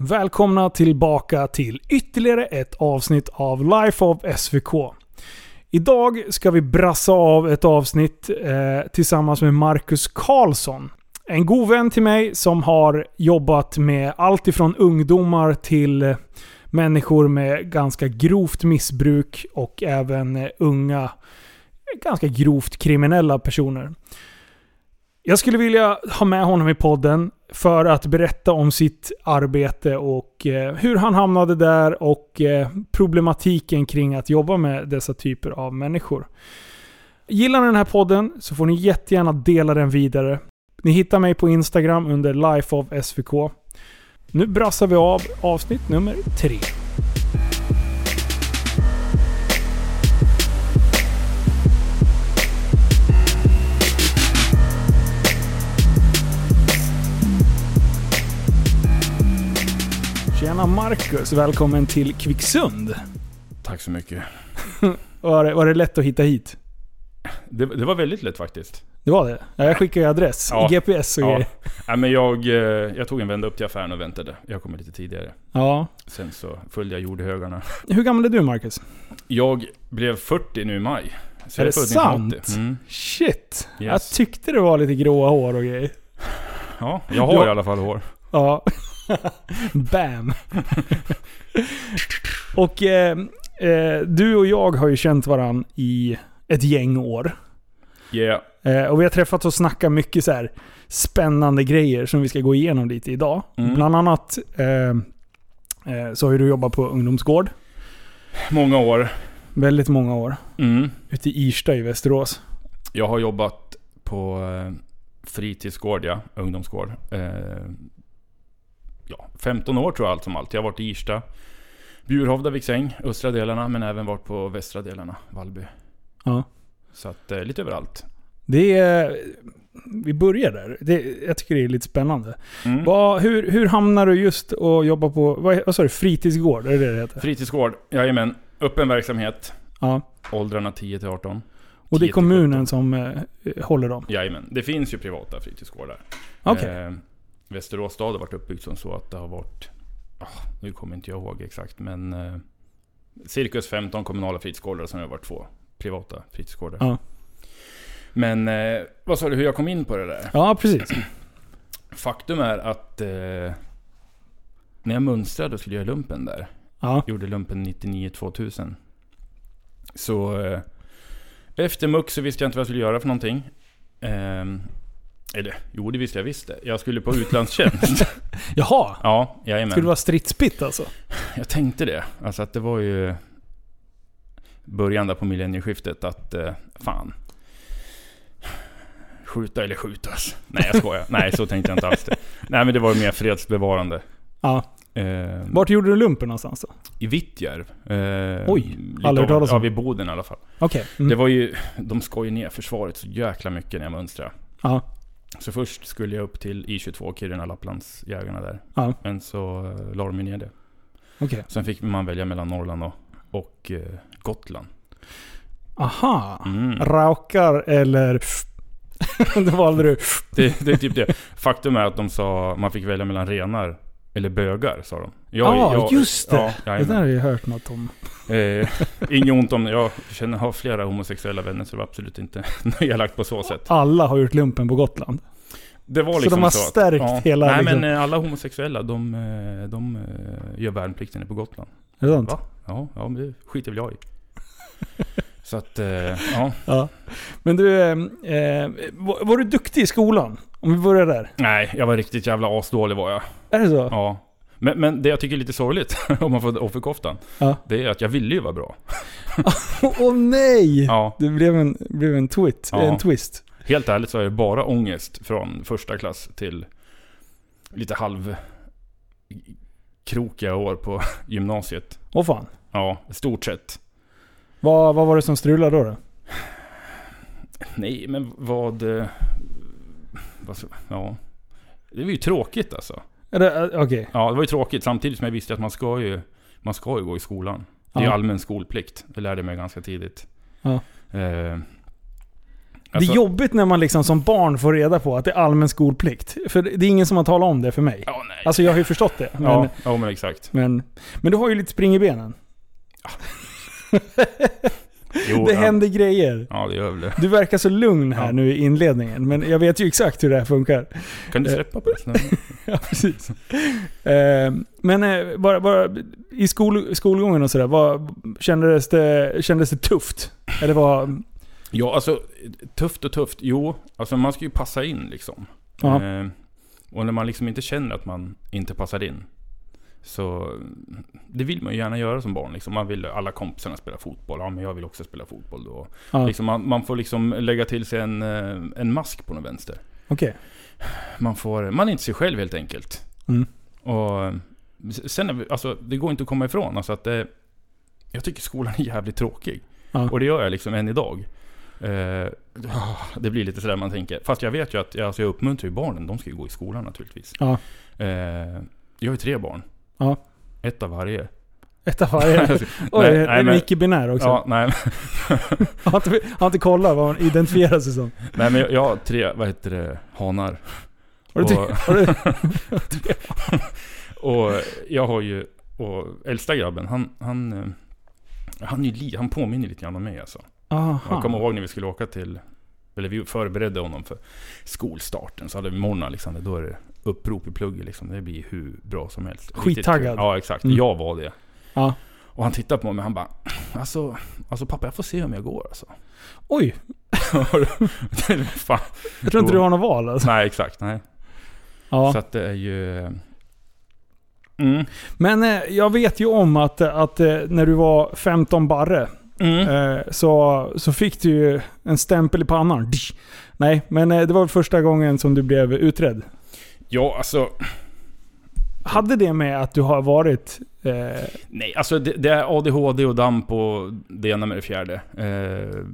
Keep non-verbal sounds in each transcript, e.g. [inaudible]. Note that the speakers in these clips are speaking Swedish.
Välkomna tillbaka till ytterligare ett avsnitt av Life of SVK. Idag ska vi brassa av ett avsnitt eh, tillsammans med Marcus Karlsson. En god vän till mig som har jobbat med allt ifrån ungdomar till eh, människor med ganska grovt missbruk och även eh, unga, ganska grovt kriminella personer. Jag skulle vilja ha med honom i podden för att berätta om sitt arbete och eh, hur han hamnade där och eh, problematiken kring att jobba med dessa typer av människor. Gillar ni den här podden så får ni jättegärna dela den vidare. Ni hittar mig på Instagram under Life of SVK. Nu brassar vi av avsnitt nummer tre. Tjena Marcus, välkommen till Kvicksund. Tack så mycket. [laughs] Var det, var det lätt att hitta hit? Det, det var väldigt lätt faktiskt. Det var det? Ja, jag skickade ju adress, Ja. GPS och Ja. grejer. Nej, men jag, eh, jag tog en vända upp till affären och väntade. Jag kom lite tidigare. Ja. Sen så följde jag jordhögarna. Hur gammal är du Marcus? Jag blev 40 nu i maj. Så Är jag det sant? 1980. Mm. Shit! Jag Yes. tyckte det var lite gråa hår och grejer. Ja, jag har Ja. i alla fall hår. Ja. [laughs] Bam! och eh, eh, du och jag har ju känt varann i ett gäng år. Yeah. Eh, och vi har träffats och snackat mycket så här spännande grejer som vi ska gå igenom lite idag. Mm. Bland annat eh, eh, så har ju du jobbat på ungdomsgård. Många år. Väldigt många år. Mm. Ute i Irsta i Västerås. Jag har jobbat på eh, fritidsgård, ja. Ungdomsgård. Ja, 15 år tror jag allt som allt. Jag har varit i Irsta, Bjurhovda, Viksäng, östra delarna, men även varit på västra delarna, Vallby. Ja. Så att eh, lite överallt. Det är... Vi börjar där. Det, jag tycker det är lite spännande. Mm. Vad- hur, hur hamnar du just och jobba på... Vad, vad sa du? Fritidsgård? Är det det det heter? Fritidsgård, jajamän. Öppen verksamhet. Ja. Åldrarna 10 till 18. Och det 10 är kommunen 17. som eh, håller dem? Jajamän. Det finns ju privata fritidsgårdar. Okej. Eh, Västerås stad har varit uppbyggt som så att det har varit... ah, nu kommer inte jag ihåg exakt men... Eh, cirkus 15 kommunala fritidsgårdar och sen har det varit två privata fritidsgårdar. Ja. Men eh, vad sa du hur jag kom in på det där? Ja, precis. [clears throat] Faktum är att... Eh, när jag mönstrade och skulle göra lumpen där. Ja. Gjorde lumpen 99-2000. Så eh, efter muck så visste jag inte vad jag skulle göra för någonting. Eller jo, det visste jag visst det. Jag skulle på utlandstjänst. [laughs] Jaha! ja, jajamän. Skulle det vara stridspitt alltså? Jag tänkte det. Alltså att det var ju början där på millennieskiftet att eh, fan. Skjuta eller skjutas. Nej jag skojar. [laughs] Nej så tänkte jag inte alls det. Nej men det var mer fredsbevarande. Ja. Eh, Vart gjorde du lumpen någonstans då? I Vittjärv. Eh, Oj, aldrig hört talas om. Ja, vid Boden i alla fall. Okej. Mm. Det var ju, de ju ner försvaret så jäkla mycket när jag mönstrade. Ja. Så först skulle jag upp till I22, Kiruna, Lapplandsjägarna där. Ja. Men så uh, la de ner det. Okej. Sen fick man välja mellan Norrland och, och eh, Gotland. Aha. Mm. Raukar eller... [laughs] det valde du. Det, det är typ det. Faktum är att de sa man fick välja mellan renar eller bögar, sa de. Ja, Jag- jag- just det. Ja, det där har jag hört något om. [laughs] eh, inget ont om Jag känner, har flera homosexuella vänner så det var absolut inte [laughs] elakt på så sätt. Alla har gjort lumpen på Gotland. Det var Så liksom de har att- stärkt hela Nej liksom- men eh, alla homosexuella de, eh, de eh, gör värnplikten på Gotland. Är det sant? Va? Ja, ja men det skiter väl jag i. [laughs] Så att, eh, ja. Ja. Men du, eh, eh, var, var du duktig i skolan? Om vi börjar där. Nej, jag var riktigt jävla asdålig var jag. Är det så? Ja. Men, men det jag tycker är lite sorgligt, [laughs] om man får offerkoftan. Ja. Det är att jag ville ju vara bra. [laughs] Åh nej! Ja. Det blev en, blev en, twit, Ja. en twist. Helt ärligt så är det bara ångest från första klass till lite halv krokiga år på [laughs] gymnasiet. Åh fan. Ja, stort sett. Vad, vad var det som strulade då? då? Nej, men vad... eh, vad ja. Det var ju tråkigt alltså. Eh, Okej. Ja, det var ju tråkigt samtidigt som jag visste att man ska ju, man ska ju gå i skolan. Det är ju Ja. allmän skolplikt. Det lärde jag mig ganska tidigt. Ja. Eh, Alltså- det är jobbigt när man liksom som barn får reda på att det är allmän skolplikt. För det är ingen som har talat om det för mig. Ja, nej. Alltså jag har ju förstått det. Men, ja, ja, men exakt. men, men du har ju lite spring i benen. Jo, det ja. händer grejer. Ja, det gör väl det. Du verkar så lugn här Ja. nu i inledningen, men jag vet ju exakt hur det här funkar. Kan du Eh. släppa på det? [laughs] Ja, precis. Eh, men eh, bara, bara i skol, skolgången och sådär, kändes, det, kändes det tufft? Eller vad... Ja, alltså tufft och tufft. Jo, alltså man ska ju passa in liksom. Eh, och när man liksom inte känner att man inte passar in. Så det vill man ju gärna göra som barn. Liksom. Man vill alla kompisarna spela fotboll. Ja, men jag vill också spela fotboll då. Ja, Liksom man, man får liksom lägga till sig en, eh, en mask på något vänster. Okej. Man, får, man är inte sig själv helt enkelt. Mm. Och eh, sen, alltså det går inte att komma ifrån. Alltså att det, jag tycker skolan är jävligt tråkig. Ja. Och det gör jag liksom än idag. Eh, det blir lite sådär man tänker. Fast jag vet ju att alltså jag uppmuntrar ju barnen. De ska ju gå i skolan naturligtvis. Ja. Eh, jag har ju tre barn. Ja. Ett av varje. Ett av varje. [laughs] Oj, Nej, är men- icke-binär också? Ja, nej, [laughs] har inte, har inte kollat vad hon identifierar sig som. nej men jag, jag har tre, vad heter det, hanar. Har du, Och- har du, [laughs] Och jag har ju, och äldsta grabben, han, han, eh, han, är li, han påminner lite grann om mig alltså. Jag kommer aha. ihåg när vi skulle åka till, eller vi förberedde honom för skolstarten. Så hade vi morgon Alexander, då är det upprop i plugget liksom. Det blir hur bra som helst. Skittaggad. Ja, exakt. Mm. Jag var det. Ja. Och han tittade på mig han bara, alltså, alltså pappa jag får se om jag går alltså. Oj, [laughs] Fan. jag tror inte du har något val alltså. Nej, exakt. Nej. Ja. Så att det är ju... Mm. Men eh, jag vet ju om att, att eh, när du var 15 barre Mm. eh, så, så fick du ju en stämpel i pannan. Nej, men eh, det var första gången som du blev utredd. Ja, alltså... Hade det med att du har varit... Eh, Nej, alltså det, det är ADHD och damp och det ena med det fjärde. Eh,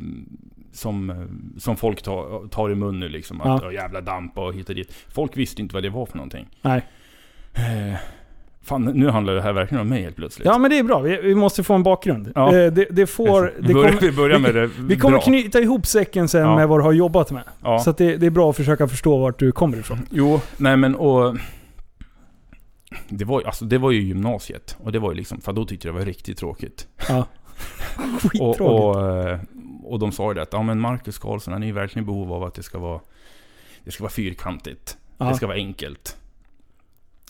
som, som folk tar, tar i mun nu liksom. Att, Ja. jävla damp och hit och dit. Folk visste inte vad det var för någonting. nej. Eh, fan, nu handlar det här verkligen om mig helt plötsligt. Ja men det är bra, vi, vi måste få en bakgrund. Ja. Eh, det, det får... vi, Det kommer, vi börjar med det vi kommer bra. knyta ihop säcken sen Ja. med vad du har jobbat med. Ja. Så det, det är bra att försöka förstå vart du kommer ifrån. Jo, nej men och... Det var, alltså, det var ju gymnasiet. Och det var ju liksom, för då tyckte jag det var riktigt tråkigt. Ja. [laughs] Och, Skittråkigt. och, eh, och de sa ju det att ja, men Marcus Karlsson han är ju verkligen i behov av att det ska vara Det ska vara fyrkantigt. Ja. Det ska vara enkelt.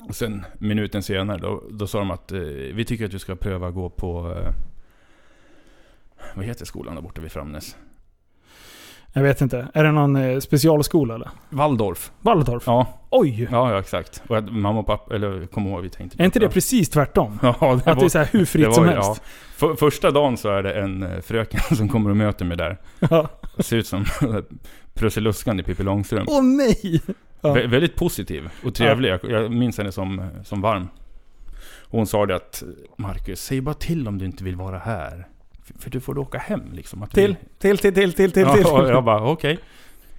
Och sen minuten senare då, då sa de att eh, vi tycker att du ska pröva gå på eh, Vad heter skolan där borta vid Framnäs? Jag vet inte. Är det någon eh, specialskola eller? Waldorf. Waldorf? Ja, Oj! ja, ja exakt. Och att mamma och pappa, eller kommer ihåg vi tänkte Är inte det ja. precis tvärtom? [laughs] Ja, det Att det är var, så här hur fritt det som var- helst? För, första dagen så är det en eh, fröken [laughs] som kommer och möter mig där. Ja. Ser ut som [laughs] Prussiluskan i Pippi Långstrump. Åh nej! Ja. Vä- väldigt positiv och trevlig. Jag, jag minns henne som, som varm. Hon sa det att Marcus, säg bara till om du inte vill vara här. För, för du får åka hem liksom. Att Till, till, till, till, till, till, ja, till. och jag bara okej.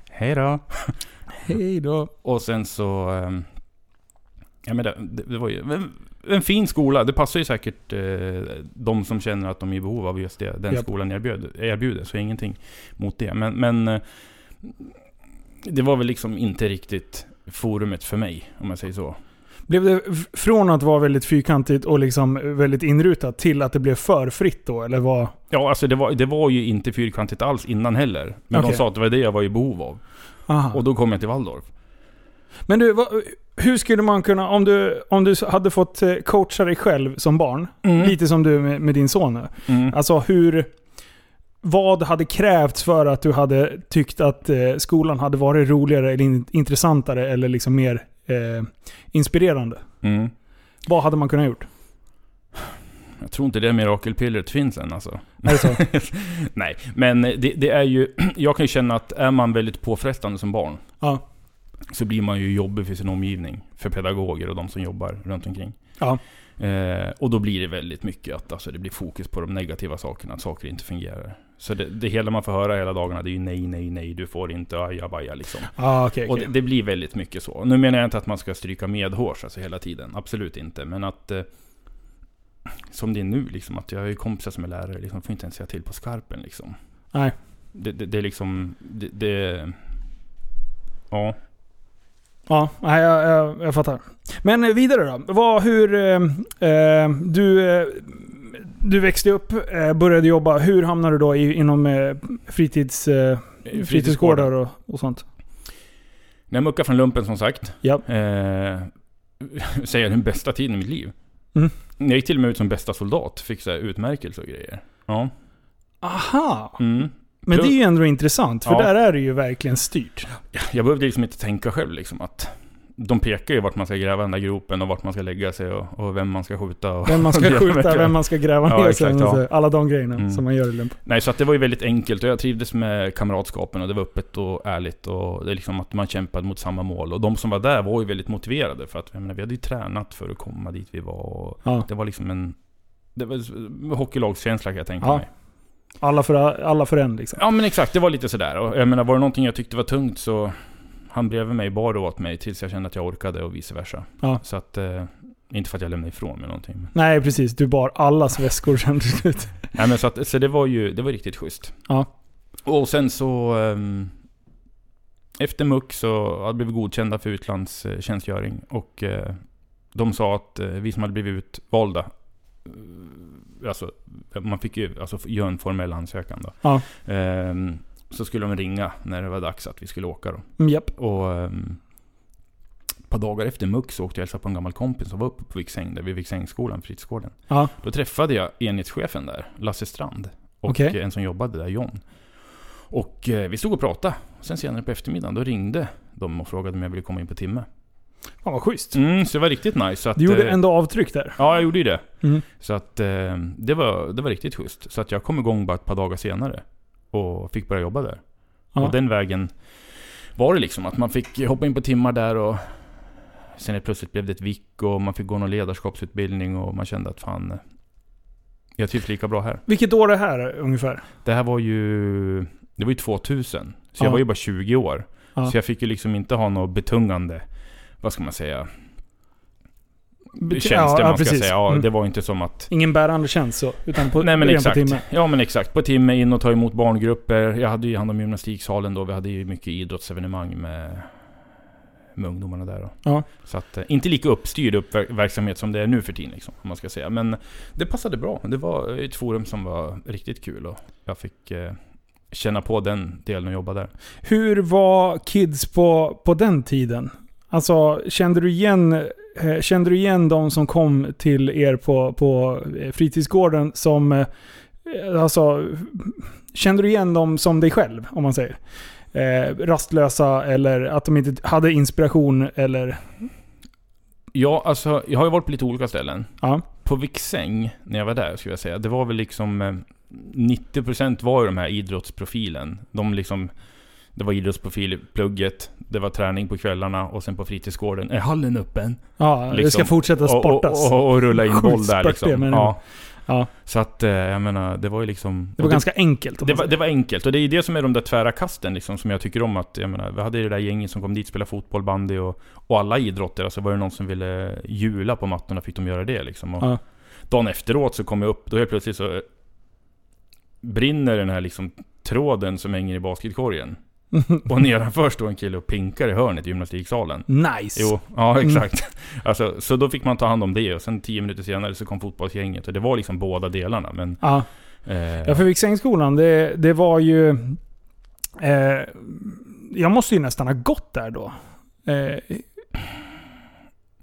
Hej då. [laughs] Hej då. Och sen så... ehm, Ja men det, det, var ju en, en fin skola. Det passar ju säkert eh, de som känner att de är i behov av just det. Den Japp. skolan erbjöd, erbjuder. Så ingenting mot det. Men, men eh, det var väl liksom inte riktigt forumet för mig, om jag säger så. Blev det från att vara väldigt fyrkantigt och liksom väldigt inrutat till att det blev för fritt då? Eller vad? Ja, alltså det var, det var ju inte fyrkantigt alls innan heller. Men Okej. de sa att det var det jag var i behov av. Aha. Och då kom jag till Waldorf. Men du, vad, hur skulle man kunna, om du, om du hade fått eh, coacha dig själv som barn, lite som du med, med din son nu. Mm. Alltså hur... Vad hade krävts för att du hade tyckt att eh, skolan hade varit roligare eller in, intressantare eller liksom mer eh, inspirerande? Mm. Vad hade man kunnat gjort? Jag tror inte det mirakelpillret finns än alltså. [laughs] Nej, men det, det är ju... [clears throat] Jag kan ju känna att är man väldigt påfrestande som barn Ja. så blir man ju jobbig för sin omgivning. För pedagoger och de som jobbar runt omkring. Ja. Eh, och då blir det väldigt mycket att alltså, det blir fokus på de negativa sakerna, att saker inte fungerar. Så det, det hela man får höra hela dagarna det är ju nej, nej, nej, du får inte, ajabaja liksom. Ah, okej, Och okej. det, det blir väldigt mycket så. Nu menar jag inte att man ska stryka medhårs alltså hela tiden. Absolut inte. Men att... Eh, som det är nu liksom. Att jag har ju kompisar som är lärare. Liksom, får inte ens säga till på skarpen liksom. Nej. Det, det, det är liksom... Det, det, ja. Ja, jag, jag, jag fattar. Men eh, vidare då. Vad, hur... Eh, eh, du, eh, du växte upp, började jobba. Hur hamnade du då inom eh, fritids, eh, fritidsgårdar och, och sånt? När jag muckade från lumpen som sagt. Ja. Eh, [laughs] säger den bästa tiden i mitt liv. Mm. Jag gick till och med ut som bästa soldat. Fick så här utmärkelse och grejer. Ja. Aha! Mm. Men det är ju ändå intressant, för Ja. där är det ju verkligen styrt. Jag behövde liksom inte tänka själv liksom att de pekar ju vart man ska gräva den där gropen och vart man ska lägga sig och, och vem man ska skjuta. Och Vem man [laughs] ska skjuta, vem man ska gräva Ja, ner exakt, sen. ja. Alla de grejerna Mm. som man gör i lumpen. Nej, så att det var ju väldigt enkelt och jag trivdes med kamratskapen och det var öppet och ärligt och det är liksom att man kämpade mot samma mål. Och de som var där var ju väldigt motiverade för att jag menar, vi hade ju tränat för att komma dit vi var. Ja. det var liksom en... Det var hockeylagskänsla kan jag tänka mig. Alla för, alla för en liksom. Ja men exakt, det var lite sådär. Och jag menar, var det någonting jag tyckte var tungt så... Han bredvid mig bar åt mig tills jag kände att jag orkade och vice versa. Ja. Så att... Eh, inte för att jag lämnade ifrån mig någonting. Men, Nej, precis. Du bar allas väskor sen till slut. nej men så att, så det var ju, det var riktigt schysst. Ja. Och sen så... ehm, efter muck så hade vi blivit godkända för utlandstjänstgöring. Och eh, de sa att eh, vi som hade blivit utvalda... eh, Alltså, man fick ju alltså, göra en formell ansökan då. Ja. Ehm, så skulle de ringa när det var dags att vi skulle åka då. Mm, japp. Och um, ett par dagar efter muck så åkte jag och hälsade på en gammal kompis som var uppe på Viksäng, där vid Viksängsskolan, fritidsgården. Ja. Då träffade jag enhetschefen där, Lasse Strand. Och Okej. en som jobbade där, John. Och eh, vi stod och pratade. Sen senare på eftermiddagen, då ringde de och frågade om jag ville komma in på timme. Fan vad schysst. Mm, så det var riktigt nice. Så att, Du gjorde eh, ändå avtryck där. Ja, jag gjorde ju det. Mm. Så att eh, det, var, det var riktigt schysst. Så att jag kom igång bara ett par dagar senare. Och fick börja jobba där. Ja. Och den vägen var det liksom att man fick hoppa in på timmar där och sen plötsligt blev det ett vick och man fick gå någon ledarskapsutbildning och man kände att fan, eh, jag trivs lika bra här. Vilket år är det här ungefär? Det här var ju, det var ju 2000. Så Ja. jag var ju bara 20 år. Ja. Så jag fick ju liksom inte ha något betungande, vad ska man säga, tjänster ja, man ska precis. säga. Ja, Mm. det var inte som att Ingen bärande tjänst så, utan på, Nej men exakt. på timme. Ja men exakt. På timme in och ta emot barngrupper. Jag hade ju hand om gymnastiksalen då. Vi hade ju mycket idrottsevenemang med, med ungdomarna där då. Ja. Så att, eh, inte lika uppstyrd uppverksamhet som det är nu för tiden liksom, om man ska säga. Men det passade bra. Det var ett forum som var riktigt kul och jag fick eh, känna på den delen och jobba där. Hur var kids på, på den tiden? Alltså, kände du igen, eh, kände du igen de som kom till er på, på eh, fritidsgården som... eh, Alltså, kände du igen dem som dig själv, om man säger? Rastlösa eller att de inte hade inspiration eller... Ja, alltså jag har ju varit på lite olika ställen. Ja. På Viksäng, när jag var där, skulle jag säga, det var väl liksom... eh, 90% var ju de här idrottsprofilen. De liksom... Det var idrottsprofil i plugget, det var träning på kvällarna och sen på fritidsgården. Är hallen öppen? Ja, det ska Liksom. fortsätta sportas. Och, och, och, och rulla in boll där liksom. det, ja. Ja. Så att, eh, jag menar, det var ju liksom... det var och ganska enkelt. om det var, det var enkelt och det är det som är de där tvära kasten liksom, som jag tycker om att, jag menar, vi hade det där gänget som kom dit, spelade fotboll, bandy och, och alla idrotter. Alltså var det någon som ville jula på mattorna fick de göra det liksom. Och Ja. Dagen efteråt så kom jag upp, då helt plötsligt så eh, brinner den här liksom tråden som hänger i basketkorgen. [laughs] Och nedanför står en kille och pinkar i hörnet i gymnastiksalen. nice. Jo, ja exakt. [laughs] Alltså, så då fick man ta hand om det och sen tio minuter senare så kom fotbollsgänget. Och det var liksom båda delarna. Men, Ja. eh, Ja, för Viksängsskolan, det, det var ju... Eh, jag måste ju nästan ha gått där då. Eh,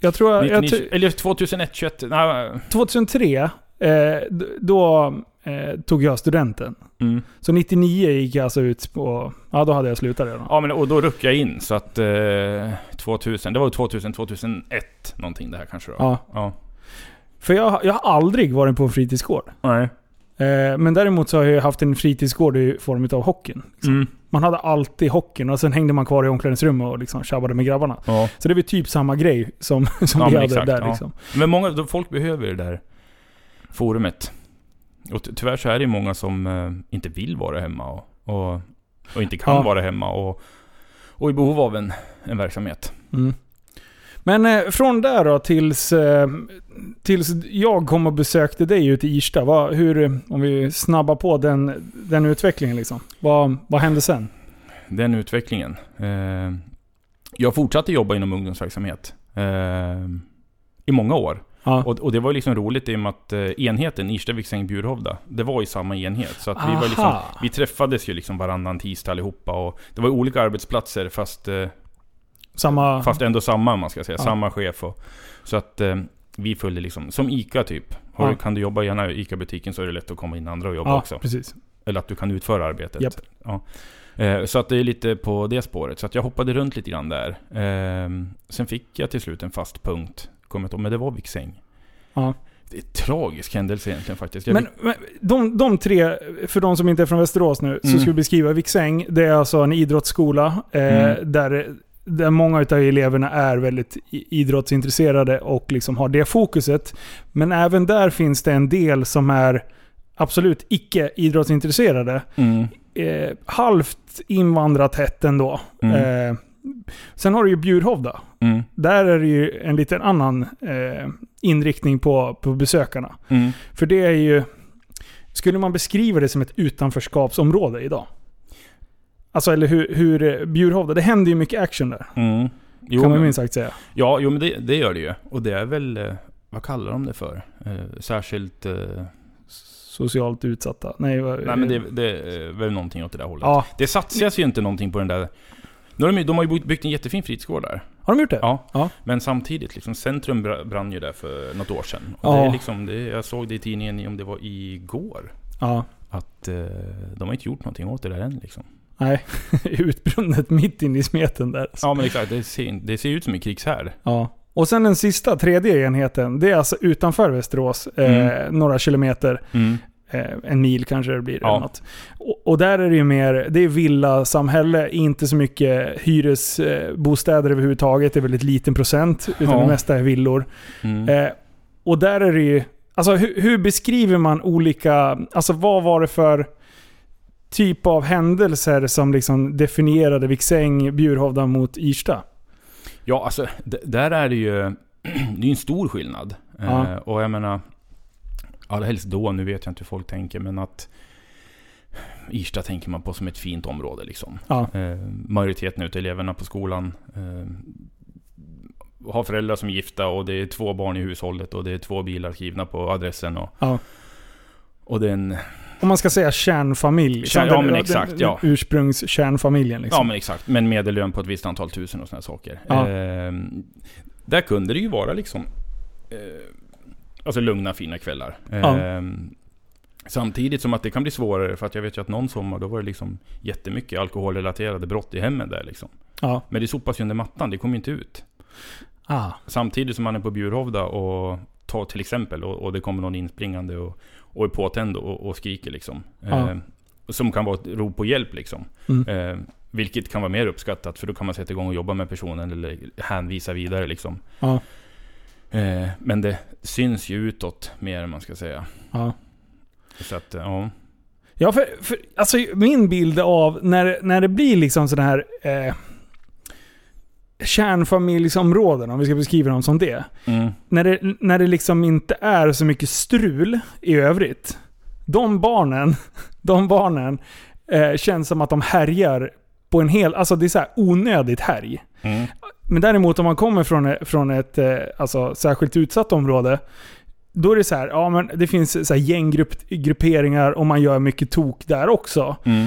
jag tror... Jag, 99, ty- eller 2001, 21, nej, 2003, eh, då eh, tog jag studenten. mm. Så 99 gick jag alltså ut på... Ja, då hade jag slutat redan. Ja men och då ruckade jag in så att eh, 2000, det var 2000, 2001 någonting det här kanske då. Ja. ja. För jag, jag har aldrig varit på en fritidsgård. Nej. Eh, men däremot så har jag haft en fritidsgård i form av hockeyn. Liksom. Mm. Man hade alltid hockeyn och sen hängde man kvar i omklädningsrummet och liksom tjabbade med grabbarna. Ja. Så det var typ samma grej som, som Ja, vi hade exakt, där ja. liksom. Men många, folk behöver det där forumet. Och ty- tyvärr så är det många som eh, inte vill vara hemma och, och, och inte kan Ja. vara hemma och, och i behov av en, en verksamhet. Mm. Men eh, från där då tills, eh, tills jag kom och besökte dig ute i Irsta. Vad, hur, om vi snabbar på den, den utvecklingen liksom. Vad, vad hände sen? Den utvecklingen. Eh, jag fortsatte jobba inom ungdomsverksamhet. Eh, I många år. Ja. Och, och det var liksom roligt i och med att eh, enheten Irsta, Viksäng, Bjurhovda, det var ju samma enhet. Så att vi, var liksom, vi träffades ju liksom varannan tisdag allihopa. Och det var olika arbetsplatser fast, eh, Samma... fast ändå samma, man ska säga. Ja. Samma chef. Och, så att eh, vi följde liksom, som ICA typ. Har, Ja. Kan du jobba i ena ICA-butiken så är det lätt att komma in andra och jobba ja, också. precis. Eller att du kan utföra arbetet. Japp. Ja. Så att det är lite på det spåret. Så att jag hoppade runt lite grann där. Eh, Sen fick jag till slut en fast punkt. Kommer jag inte ihåg, men det var Viksäng. Ja. Det är en tragisk händelse egentligen faktiskt. Jag Men, men de, de tre, för de som inte är från Västerås nu, så Mm. ska vi beskriva Viksäng. Det är alltså en idrottsskola eh, Mm. där, där många av eleverna är väldigt idrottsintresserade och liksom har det fokuset. Men även där finns det en del som är absolut icke idrottsintresserade. mm, Eh, halvt invandrartätt ändå. Mm. Eh, sen har du ju Bjurhovda. mm, Där är det ju en liten annan eh, inriktning på, på besökarna. mm. För det är ju... Skulle man beskriva det som ett utanförskapsområde idag? Alltså, eller hur, hur eh, Bjurhovda, det händer ju mycket action där. Mm. Jo, kan man minst sagt säga. Ja, jo men det, det gör det ju. Och det är väl, eh, vad kallar de det för? Eh, särskilt... Eh, Socialt utsatta. Nej, vad, nej men det, det är väl någonting åt det där hållet. Ja, Det satsas ju inte någonting på den där... Nu har de, de har ju byggt- en jättefin fritidsgård där. har de gjort det? Ja. Ja. Men samtidigt, liksom, centrum bra- brann ju där för något år sedan. Och Ja. det är liksom, det, jag såg det i tidningen, om det var igår, Ja. att eh, de har inte gjort någonting åt det där än liksom. Nej, [laughs] utbrunnet mitt in i smeten där. Ja men exakt, det ser, det ser ut som en krigshärd. Ja. Och sen den sista, tredje enheten, det är alltså utanför Västerås. Eh, Mm. några kilometer. Mm. Eh, en mil kanske det blir. Ja. Eller något. Och, och där är det ju mer, det är villasamhälle, inte så mycket hyresbostäder överhuvudtaget. Det är väldigt liten procent, utan Ja. det mesta är villor. Mm. Eh, och där är det ju, alltså hur, hur beskriver man olika, alltså vad var det för typ av händelser som liksom definierade Viksäng, Bjurhovda mot Irsta? Ja, alltså där är det ju... [clears throat] Det är en stor skillnad. Ja. Eh, och jag menar... Allra helst då, nu vet jag inte hur folk tänker, men att... Irsta tänker man på som ett fint område liksom. Ja. Eh, majoriteten utav eleverna på skolan eh, har föräldrar som är gifta och det är två barn i hushållet och det är två bilar skrivna på adressen och... Ja. Och det är en... Om man ska säga kärnfamilj. liksom. Kärn- ja, Den- men den- exakt, den ja. Ursprungskärnfamiljen liksom. Ja men exakt, men medellön på ett visst antal tusen och sådana saker. Ja. Eh, där kunde det ju vara liksom... Eh, alltså lugna fina kvällar. Ja. Eh, Samtidigt som att det kan bli svårare för att jag vet ju att någon sommar då var det liksom jättemycket alkoholrelaterade brott i hemmen där liksom. Ja. Men det sopas ju under mattan, det kommer ju inte ut. Ah. Samtidigt som man är på Bjurhovda och tar till exempel och, och det kommer någon inspringande och, och är påtänd och, och skriker liksom. Ja. Eh, som kan vara ett rop på hjälp liksom. Mm. Eh, vilket kan vara mer uppskattat för då kan man sätta igång och jobba med personen eller hänvisa vidare liksom. Ja. Eh, men det syns ju utåt mer man ska säga. Ja. Så att, ja. Ja, för, för alltså min bild av när, när det blir liksom sådana här eh, kärnfamiljsområden, om vi ska beskriva dem som det. Mm. När det, när det liksom inte är så mycket strul i övrigt. De barnen, [laughs] de barnen eh, känns som att de härjar på en hel... Alltså det är så här onödigt härj. Mm. Men däremot om man kommer från, från ett eh, alltså, särskilt utsatt område. Då är det så här, ja men det finns så här gänggrupperingar och man gör mycket tok där också. Mm.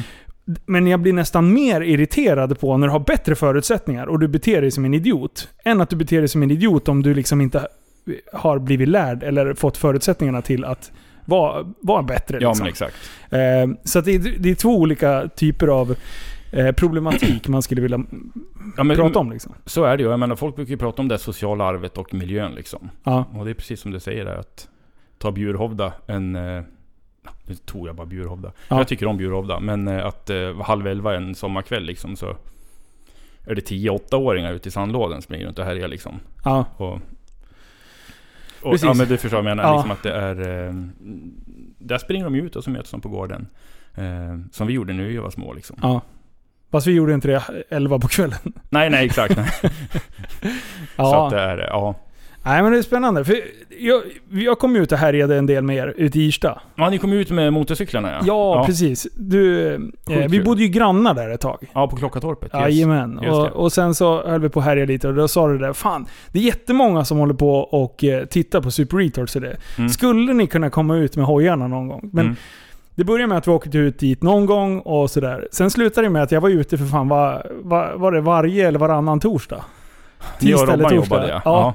Men jag blir nästan mer irriterad på när du har bättre förutsättningar och du beter dig som en idiot. Än att du beter dig som en idiot om du liksom inte har blivit lärd eller fått förutsättningarna till att vara, vara bättre. Ja liksom. men exakt. Eh, så det, är, det är två olika typer av eh, problematik man skulle vilja Ja, men, prata om. Liksom. Så är det ju. Jag menar, folk brukar ju prata om det sociala arvet och miljön liksom. Ja, Och det är precis som du säger där att ta Bjurhovda, en... eh, Nu tog jag bara Bjurhovda. Ja. Jag tycker om Bjurhovda, men eh, att eh, halv elva en sommarkväll liksom så... Är det 10-8-åringar ute i sandlåden som springer runt och härjar liksom. ja, Och, och, Precis. ja men du förstår vad jag menar. Ja. Liksom att det är... Eh, där springer de ut och så möts de på gården. Eh, som vi gjorde när vi var små liksom. ja. Fast vi gjorde inte det 11 på kvällen. Nej, nej exakt. [laughs] Nej. [laughs] Ja. Så att det är, ja. Nej men det är spännande. För jag, jag kom ut och härjade en del med er ute i Irsta. ja, ni kom ut med motorcyklarna ja. Ja, precis. Du, eh, vi bodde ju grannar där ett tag. Ja, på Klockatorpet. Yes. Jajamän. Och, och sen så höll vi på att härja lite och då sa du det. Fan, det är jättemånga som håller på och eh, tittar på Super Retards och det. Mm. Skulle ni kunna komma ut med hojarna någon gång? Men Mm. Det började med att vi åkte ut dit någon gång och sådär. Sen slutade det med att jag var ute för fan, var, var, var det varje eller varannan torsdag? [laughs] Tisdag eller Robban torsdag. jobbade ja. Ja.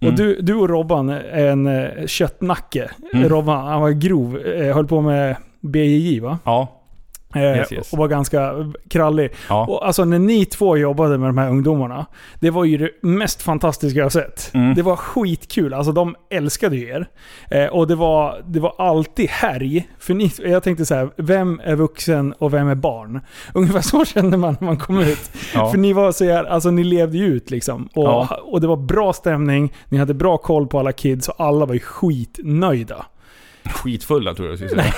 Mm. Och du, du och Robban är en eh, köttnacke. Mm. Robban, han var grov. Eh, höll på med BJJ va? Ja. Eh, Yes, yes. Och var ganska krallig. Ja. Och alltså när ni två jobbade med de här ungdomarna. Det var ju det mest fantastiska jag sett. Mm. Det var skitkul. Alltså de älskade ju er. Eh, och det var, det var alltid härj. För ni, jag tänkte så här, vem är vuxen och vem är barn? [laughs] Ungefär så kände man när man kom ut. Ja. För ni var så här, alltså ni levde ju ut liksom. Och, Ja. och det var bra stämning, ni hade bra koll på alla kids och alla var ju skitnöjda. Skitfulla tror jag du skulle säga.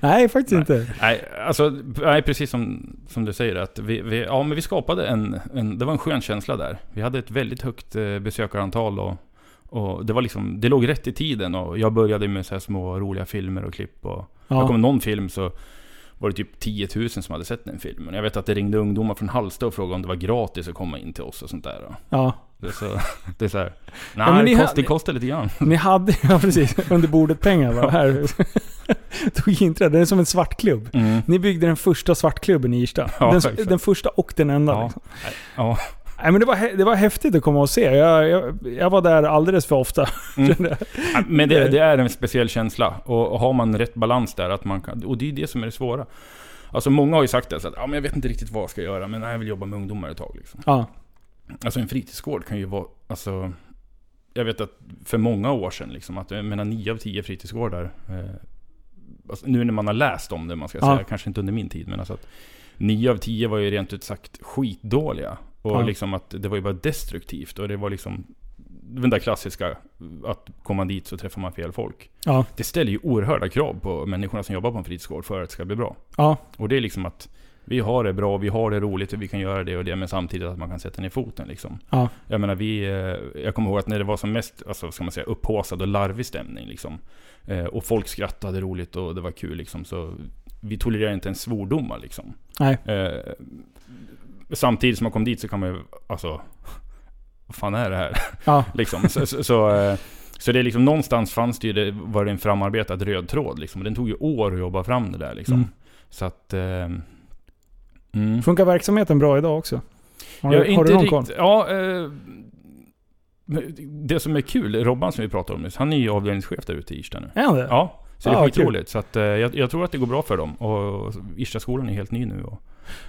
Nej, [laughs] faktiskt Nej. inte. Nej, alltså, nej, precis som, som du säger. Att vi, vi, ja, men vi skapade en, en... Det var en skön känsla där. Vi hade ett väldigt högt eh, besökarantal och, och det var liksom... Det låg rätt i tiden och jag började med så små roliga filmer och klipp och... Jag kom Ja. någon film så var det typ 10 000 som hade sett den filmen. Jag vet att det ringde ungdomar från Hallsta och frågade om det var gratis att komma in till oss och sånt där. ja. Det är så... [laughs] Det är så här, Nej, ni det, kost, det kostar lite grann. Ni hade, [laughs] ja precis, under bordet pengar va? Här. [laughs] Tog inträde. Det är som en svartklubb. Mm. Ni byggde den första svartklubben i Irsta. Ja, den, den första och den enda. Ja. Liksom. Ja. Nej, men det, var, det var häftigt att komma och se. Jag, jag, jag var där alldeles för ofta. Mm. Ja, Men det, det är en speciell känsla. Och har man rätt balans där, att man kan, och det är det som är det svåra. Alltså många har ju sagt det, så att, ja, men jag vet inte riktigt vad jag ska göra, men jag vill jobba med ungdomar ett tag. Liksom. ja. Alltså en fritidsgård kan ju vara, alltså... Jag vet att för många år sedan, liksom, att jag menar 9 av 10 fritidsgårdar, eh, alltså, nu när man har läst om det, man ska Ja. säga, kanske inte under min tid, men alltså att 9 av 10 var ju rent ut sagt skitdåliga. Och Ja. liksom att det var ju bara destruktivt. Och det var liksom den där klassiska, att komma dit så träffar man fel folk. Ja. Det ställer ju oerhörda krav på människorna som jobbar på en fritidsgård för att det ska bli bra. Ja. Och det är liksom att vi har det bra, vi har det roligt och vi kan göra det och det, men samtidigt att man kan sätta ner foten liksom. Ja. Jag menar vi, eh, jag kommer ihåg att när det var som mest, alltså ska man säga, upphaussad och larvig stämning liksom. Eh, och folk skrattade, roligt och det var kul liksom. Så vi tolererar inte ens svordomar liksom. Nej. Eh, samtidigt som man kom dit så kan man ju, alltså, [laughs] vad fan är det här? Ja. [laughs] liksom. Så, så, så, så det är liksom någonstans fanns det ju, det var det en framarbetad röd tråd liksom. Den tog ju år att jobba fram det där liksom. Mm. Så att... Mm. Funkar verksamheten bra idag också? Har, Jag du- har du någon koll? Ja, eh, det som är kul, Robban som vi pratade om nyss, han är ju avdelningschef där ute i Irsta nu. Är han det? Ja, så det Ah, är kul. skitroligt. Så att, eh, jag, jag tror att det går bra för dem. Och Irsta-skolan är helt ny nu. Och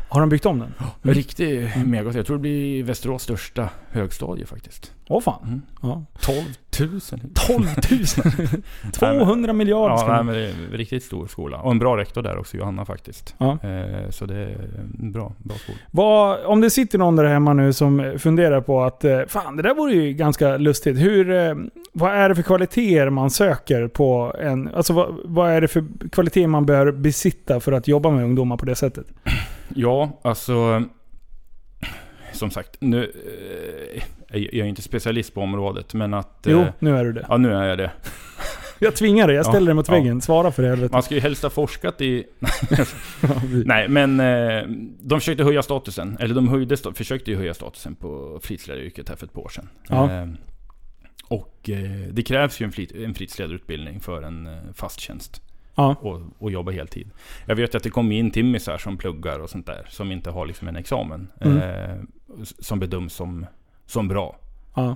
Har de byggt om den? en riktig mega. Jag tror det blir Västerås största högstadie faktiskt. Åh fan. Mm. Ja. 12 000. 12 000! 200 miljarder Ja, nej, men det är en riktigt stor skola. Och en bra rektor där också, Johanna faktiskt. Ja. Eh, så det är en bra, bra skola. Vad, om det sitter någon där hemma nu som funderar på att eh, fan, det där vore ju ganska lustigt. Hur, eh, vad är det för kvaliteter man söker på en... Alltså vad, vad är det för kvaliteter man bör besitta för att jobba med ungdomar på det sättet? Ja, alltså... Som sagt, nu... Jag är inte specialist på området, men att... Jo, Eh, nu är du det. ja, nu är jag det. [laughs] Jag tvingar dig, jag ställer Ja, dig mot ja. väggen. Svara för det helvete. Man ska ju helst ha forskat i... [laughs] Nej, men eh, de försökte höja statusen. Eller de höjde, försökte ju höja statusen på fritidsledaryrket här för ett par år sedan. Ja. Eh, och eh, det krävs ju en, flit, en fritidsledarutbildning för en eh, fast tjänst. Ja. Och, och jobba heltid. Jag vet att det kommer in timmisar som pluggar och sånt där. Som inte har liksom en examen. Mm. Eh, som bedöms som, som bra. ja.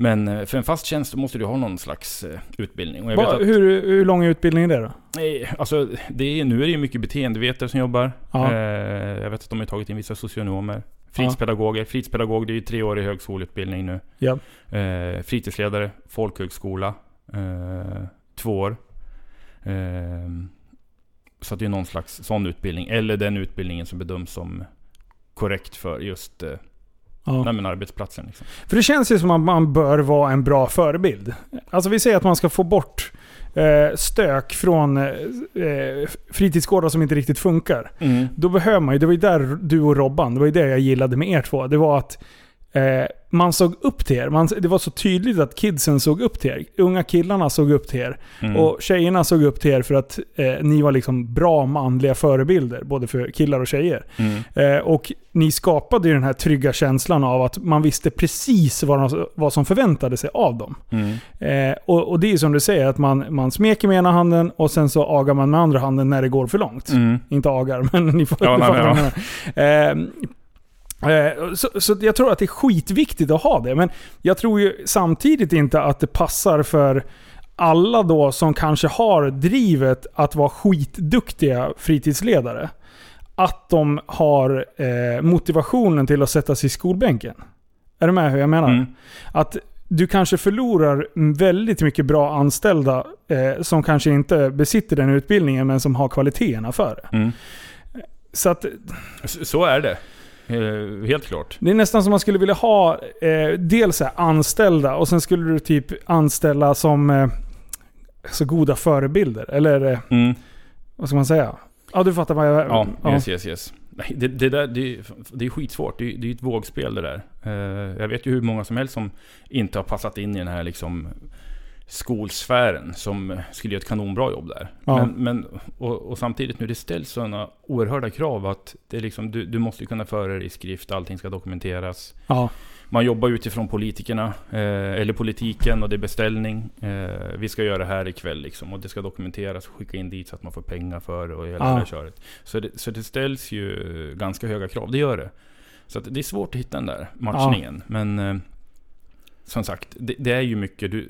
Men eh, för en fast tjänst måste du ha någon slags eh, utbildning. Och jag Va, att, hur, hur lång är utbildningen det då? Alltså, det är, nu är det ju mycket beteendevetare som jobbar. Ja. Eh, jag vet att de har tagit in vissa socionomer. Fritidspedagoger. Fritidspedagog, det är ju treårig högskoleutbildning nu. Ja. Fritidsledare, folkhögskola. Två år. Så det är någon slags sån utbildning. Eller den utbildningen som bedöms som korrekt för just Ja. nej, men arbetsplatsen. Liksom. För det känns ju som att man bör vara en bra förebild. Alltså vi säger att man ska få bort eh, stök från eh, eh, fritidsgårdar som inte riktigt funkar. Mm. Då behöver man ju, det var ju där du och Robban, det var ju det jag gillade med er två. Det var att eh, man såg upp till er. Man, det var så tydligt att kidsen såg upp till er. Unga killarna såg upp till er. Mm. Och tjejerna såg upp till er för att eh, ni var liksom bra manliga förebilder. Både för killar och tjejer. Mm. Eh, och ni skapade ju den här trygga känslan av att man visste precis vad, de, vad som förväntade sig av dem. Mm. Eh, och, och det är som du säger, att man, man smeker med ena handen och sen så agar man med andra handen när det går för långt. Mm. Inte agar, [laughs] men ni får Ja, nej, fattar så, så jag tror att det är skitviktigt att ha det. Men jag tror ju samtidigt inte att det passar för alla då som kanske har drivet att vara skitduktiga fritidsledare. Att de har eh, motivationen till att sätta sig i skolbänken. Är du med hur jag menar? Mm. Att du kanske förlorar väldigt mycket bra anställda eh, som kanske inte besitter den utbildningen men som har kvaliteterna för det. Mm. Så att Så är det. Eh, helt klart. det är nästan som man skulle vilja ha eh, dels anställda och sen skulle du typ anställa som eh, så goda förebilder. Eller eh, Mm. vad ska man säga? Ja, du fattar vad jag... Ja, yes, yes, yes. Nej, det, det, där, det, det är skitsvårt. Det, är- det är ett vågspel det där. Eh, jag vet ju hur många som helst som inte har passat in i den här liksom skolsfären som skulle göra ett kanonbra jobb där. Ja. Men, men, och, och samtidigt nu, det ställs sådana oerhörda krav att det liksom, du, du måste kunna föra det i skrift, allting ska dokumenteras. Ja, Man jobbar utifrån politikerna, eh, eller politiken och det är beställning. Eh, vi ska göra det här ikväll liksom, och det ska dokumenteras och skicka in dit så att man får pengar för det och hela Ja. det köret. Så det, så det ställs ju ganska höga krav, det gör det. Så det är svårt att hitta den där matchningen. Men eh, som sagt, det, det är ju mycket... Du,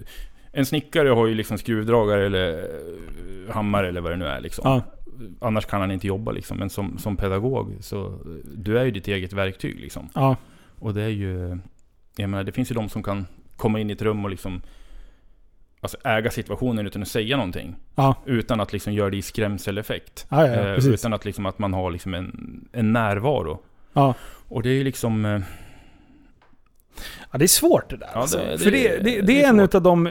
en snickare har ju liksom skruvdragare eller eh, hammare eller vad det nu är liksom. ja, Annars kan han inte jobba liksom. Men som, som pedagog så eh, du är ju ditt eget verktyg liksom. ja, Och det är ju... Jag menar, det finns ju de som kan komma in i ett rum och liksom... Alltså äga situationen utan att säga någonting. ja, Utan att liksom göra det i skrämseleffekt. ja, ja, Eh, utan att liksom att man har liksom en, en närvaro. Ja. Och det är ju liksom... eh, Ja, det är svårt det där. Ja, alltså. det- det- För det, det, det, är är en utav de...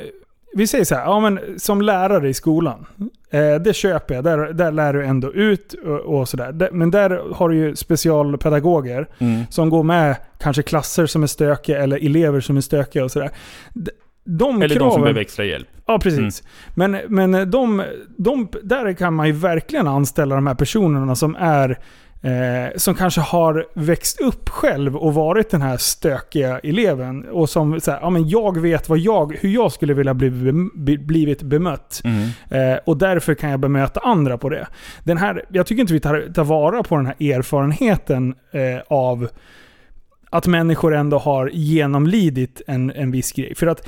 Vi säger så här, ja men som lärare i skolan. Eh, det köper jag. Där, där lär du ändå ut och, och sådär. Där- Men där har du ju specialpedagoger som går med kanske klasser som är stökiga eller elever som är stökiga och sådär. De, de Eller de kraven, som behöver extra hjälp. Ja, precis. Men, men de, de, där kan man ju verkligen anställa de här personerna som är Eh, som kanske har växt upp själv och varit den här stökiga eleven. Och som säger, ja men jag vet vad jag, hur jag skulle vilja bli, bli, blivit bemött. Eh, och därför kan jag bemöta andra på det. Den här, jag tycker inte vi tar, tar vara på den här erfarenheten eh, av att människor ändå har genomlidit en, en viss grej. För att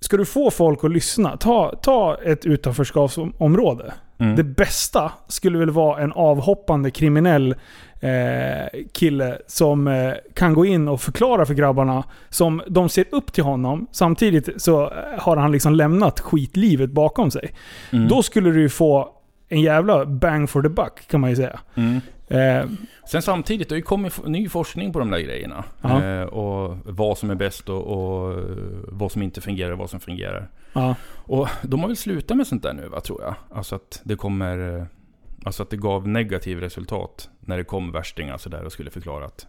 ska du få folk att lyssna, ta, ta ett utanförskapsområde. Mm. Det bästa skulle väl vara en avhoppande kriminell eh, kille som eh, kan gå in och förklara för grabbarna som de ser upp till honom. Samtidigt så eh, har han liksom lämnat skitlivet bakom sig. Mm. Då skulle du få en jävla bang for the buck kan man ju säga. Mm. Eh, Sen samtidigt, det har ju kommit ny forskning på de där grejerna. Eh, och vad som är bäst och, och eh, vad som inte fungerar och vad som fungerar. ja, Och de har väl slutat med sånt där nu va, tror jag. Alltså att det kommer... eh, Alltså att det gav negativ resultat när det kom värstingar sådär och skulle förklara att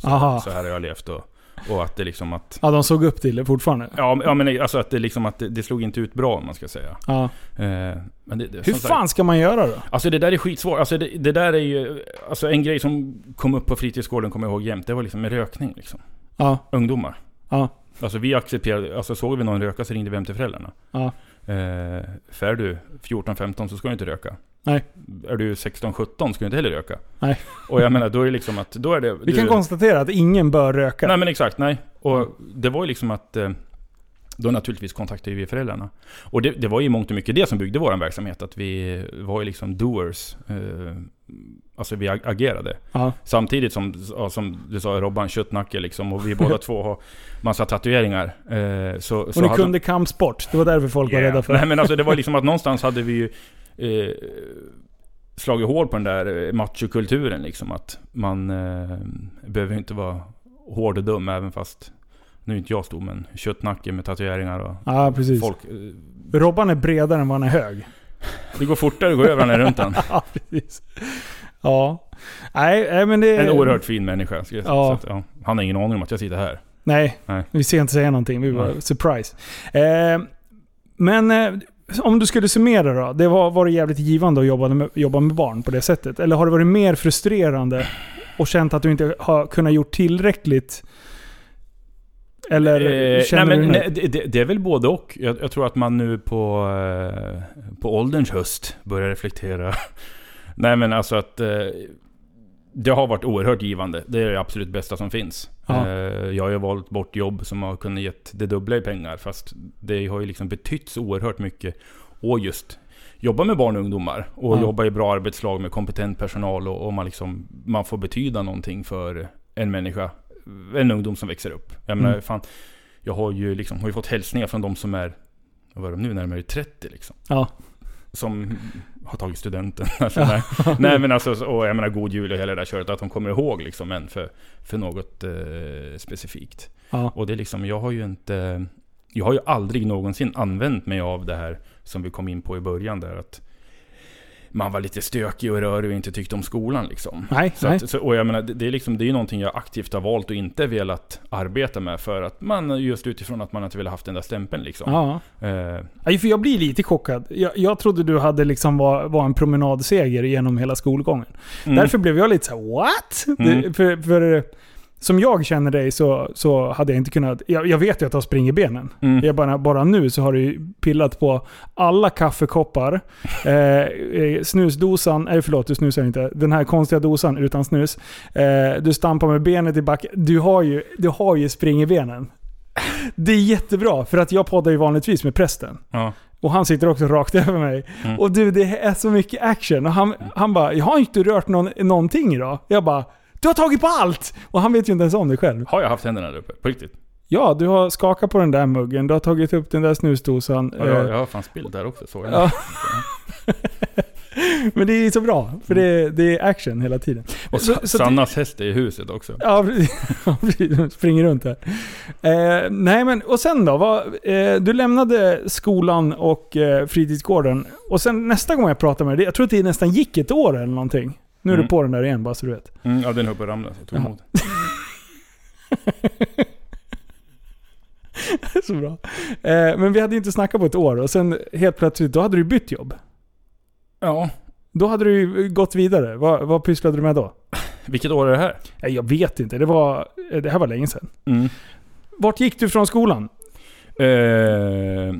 så, Aha. så här har jag levt och, och att det liksom att... ja, de såg upp till det fortfarande. Ja, ja men alltså att det liksom att det, det slog inte ut bra om man ska säga. Ja. Eh, men det, det, Hur som sagt- fan ska man göra då? Alltså det där är skitsvårt. Alltså det, det där är ju... Alltså en grej som kom upp på fritidsgården, kommer jag ihåg jämt. Det var liksom med rökning liksom. Ja, Ungdomar. ja, Alltså vi accepterade... Alltså såg vi någon röka så ringde vi hem till föräldrarna. ja. Eh, för är du 14-15 så ska du inte röka. Nej. Är du 16-17 ska du inte heller röka. Nej. Och jag menar, då är det liksom att... Då är det... Vi du, kan konstatera att ingen bör röka. Nej men exakt, nej. Och det var ju liksom att... eh, Då naturligtvis kontaktade vi föräldrarna. Och det, det var ju mångt och mycket det som byggde vår verksamhet. Att vi var ju liksom doers. Eh, alltså vi ag- agerade. Ja. Samtidigt som, som du sa Robban, köttnacke liksom. Och vi båda [laughs] två har massa tatueringar. Eh, så, Och så ni kunde kampsport. Det var därför folk var Yeah. rädda för Nej men alltså det var liksom att någonstans hade vi ju eh, slagit hål på den där eh, machokulturen liksom. Att man eh, behöver inte vara hård och dum även fast nu är inte jag stor men köttnacke med tatueringar och Ja, precis. folk eh, Robban är bredare än vad han är hög. Det går fortare att gå över när runt den. [laughs] ja, precis. Ja. Nej, men det... En oerhört fin människa. Ja. Att, ja, han har ingen aning om att jag sitter här. Nej, Nej. vi ska inte säga någonting. Vi var surprise. Eh, men eh, om du skulle summera då. Det var, var det jävligt givande att jobba med, jobba med barn på det sättet? Eller har det varit mer frustrerande och känt att du inte har kunnat gjort tillräckligt? Eller Eh, nej, men, nej, det, det- är väl både och. Jag, jag tror att man nu på, eh, på ålderns höst börjar reflektera. [laughs] nej men alltså att eh, det har varit oerhört givande. Det är det absolut bästa som finns. Ja. Eh, jag har ju valt bort jobb som har kunnat gett det dubbla i pengar. Fast det har ju liksom betytt så oerhört mycket. Och just jobba med barn och ungdomar. Och Ja. jobba i bra arbetslag med kompetent personal. Och, och man, liksom, man får betyda någonting för en människa. En ungdom som växer upp. Jag menar, Mm. fan, jag har ju, liksom, har ju fått hälsningar från de som är, vad var de nu, närmare 30 liksom. Ja. Som har tagit studenten. [laughs] Alltså, nej. nej men alltså, och jag menar god jul och hela det där köret. Att de kommer ihåg liksom en för, för något eh, specifikt. Ja. Och det är liksom, jag har ju inte... Jag har ju aldrig någonsin använt mig av det här som vi kom in på i början där att man var lite stökig och rörig och inte tyckte om skolan liksom. Nej, Så nej. att, så, och jag menar, det, är liksom, det är ju någonting jag aktivt har valt och inte velat arbeta med för att man, just utifrån att man inte ville haft den där stämpeln liksom. Ja. Eh, för jag blir lite chockad. Jag, jag trodde du hade liksom var, var en promenadseger genom hela skolgången. mm. Därför blev jag lite så här: what? Mm. Det, för, för som jag känner dig så, så hade jag inte kunnat... Jag, jag vet ju att du har spring i benen. Mm. Jag bara, bara nu så har du pillat på alla kaffekoppar, [laughs] eh, eh, snusdosan, eller förlåt du snusar inte, den här konstiga dosan utan snus. Eh, du stampar med benet i backen. Du har ju, du har ju spring i benen. Det är jättebra, för att jag poddar ju vanligtvis med prästen. Ja. Och han sitter också rakt över mig. Mm. Och du, det är så mycket action. Och han, han bara, jag har inte rört någon, någonting idag. Jag bara, du har tagit på allt! Och han vet ju inte ens om det själv. Har jag haft händerna där uppe? På riktigt? Ja, du har skakat på den där muggen, du har tagit upp den där snusdosan. Ja, jag, eh, jag har fan spillt där också såg jag. Ja. [laughs] Men det är så bra, för det, det är action hela tiden. Och Så- så det- Sannas häst är i huset också. Ja, precis. [laughs] Springer runt här. Eh, nej men, och sen då? Vad, eh, du lämnade skolan och eh, fritidsgården. Och sen nästa gång jag pratade med dig, jag tror att det nästan gick ett år eller någonting. Nu är Mm. du på den där igen bara så du vet. Mm, ja, den höll på att ramla så jag tog emot. [laughs] så bra. Eh, men vi hade inte snackat på ett år och sen helt plötsligt, då hade du bytt jobb. Ja. Då hade du ju gått vidare. Vad, vad pysslade du med då? Vilket år är det här? Nej, jag vet inte. Det, var, eh, det här var länge sedan. Mm. Vart gick du från skolan? Eh,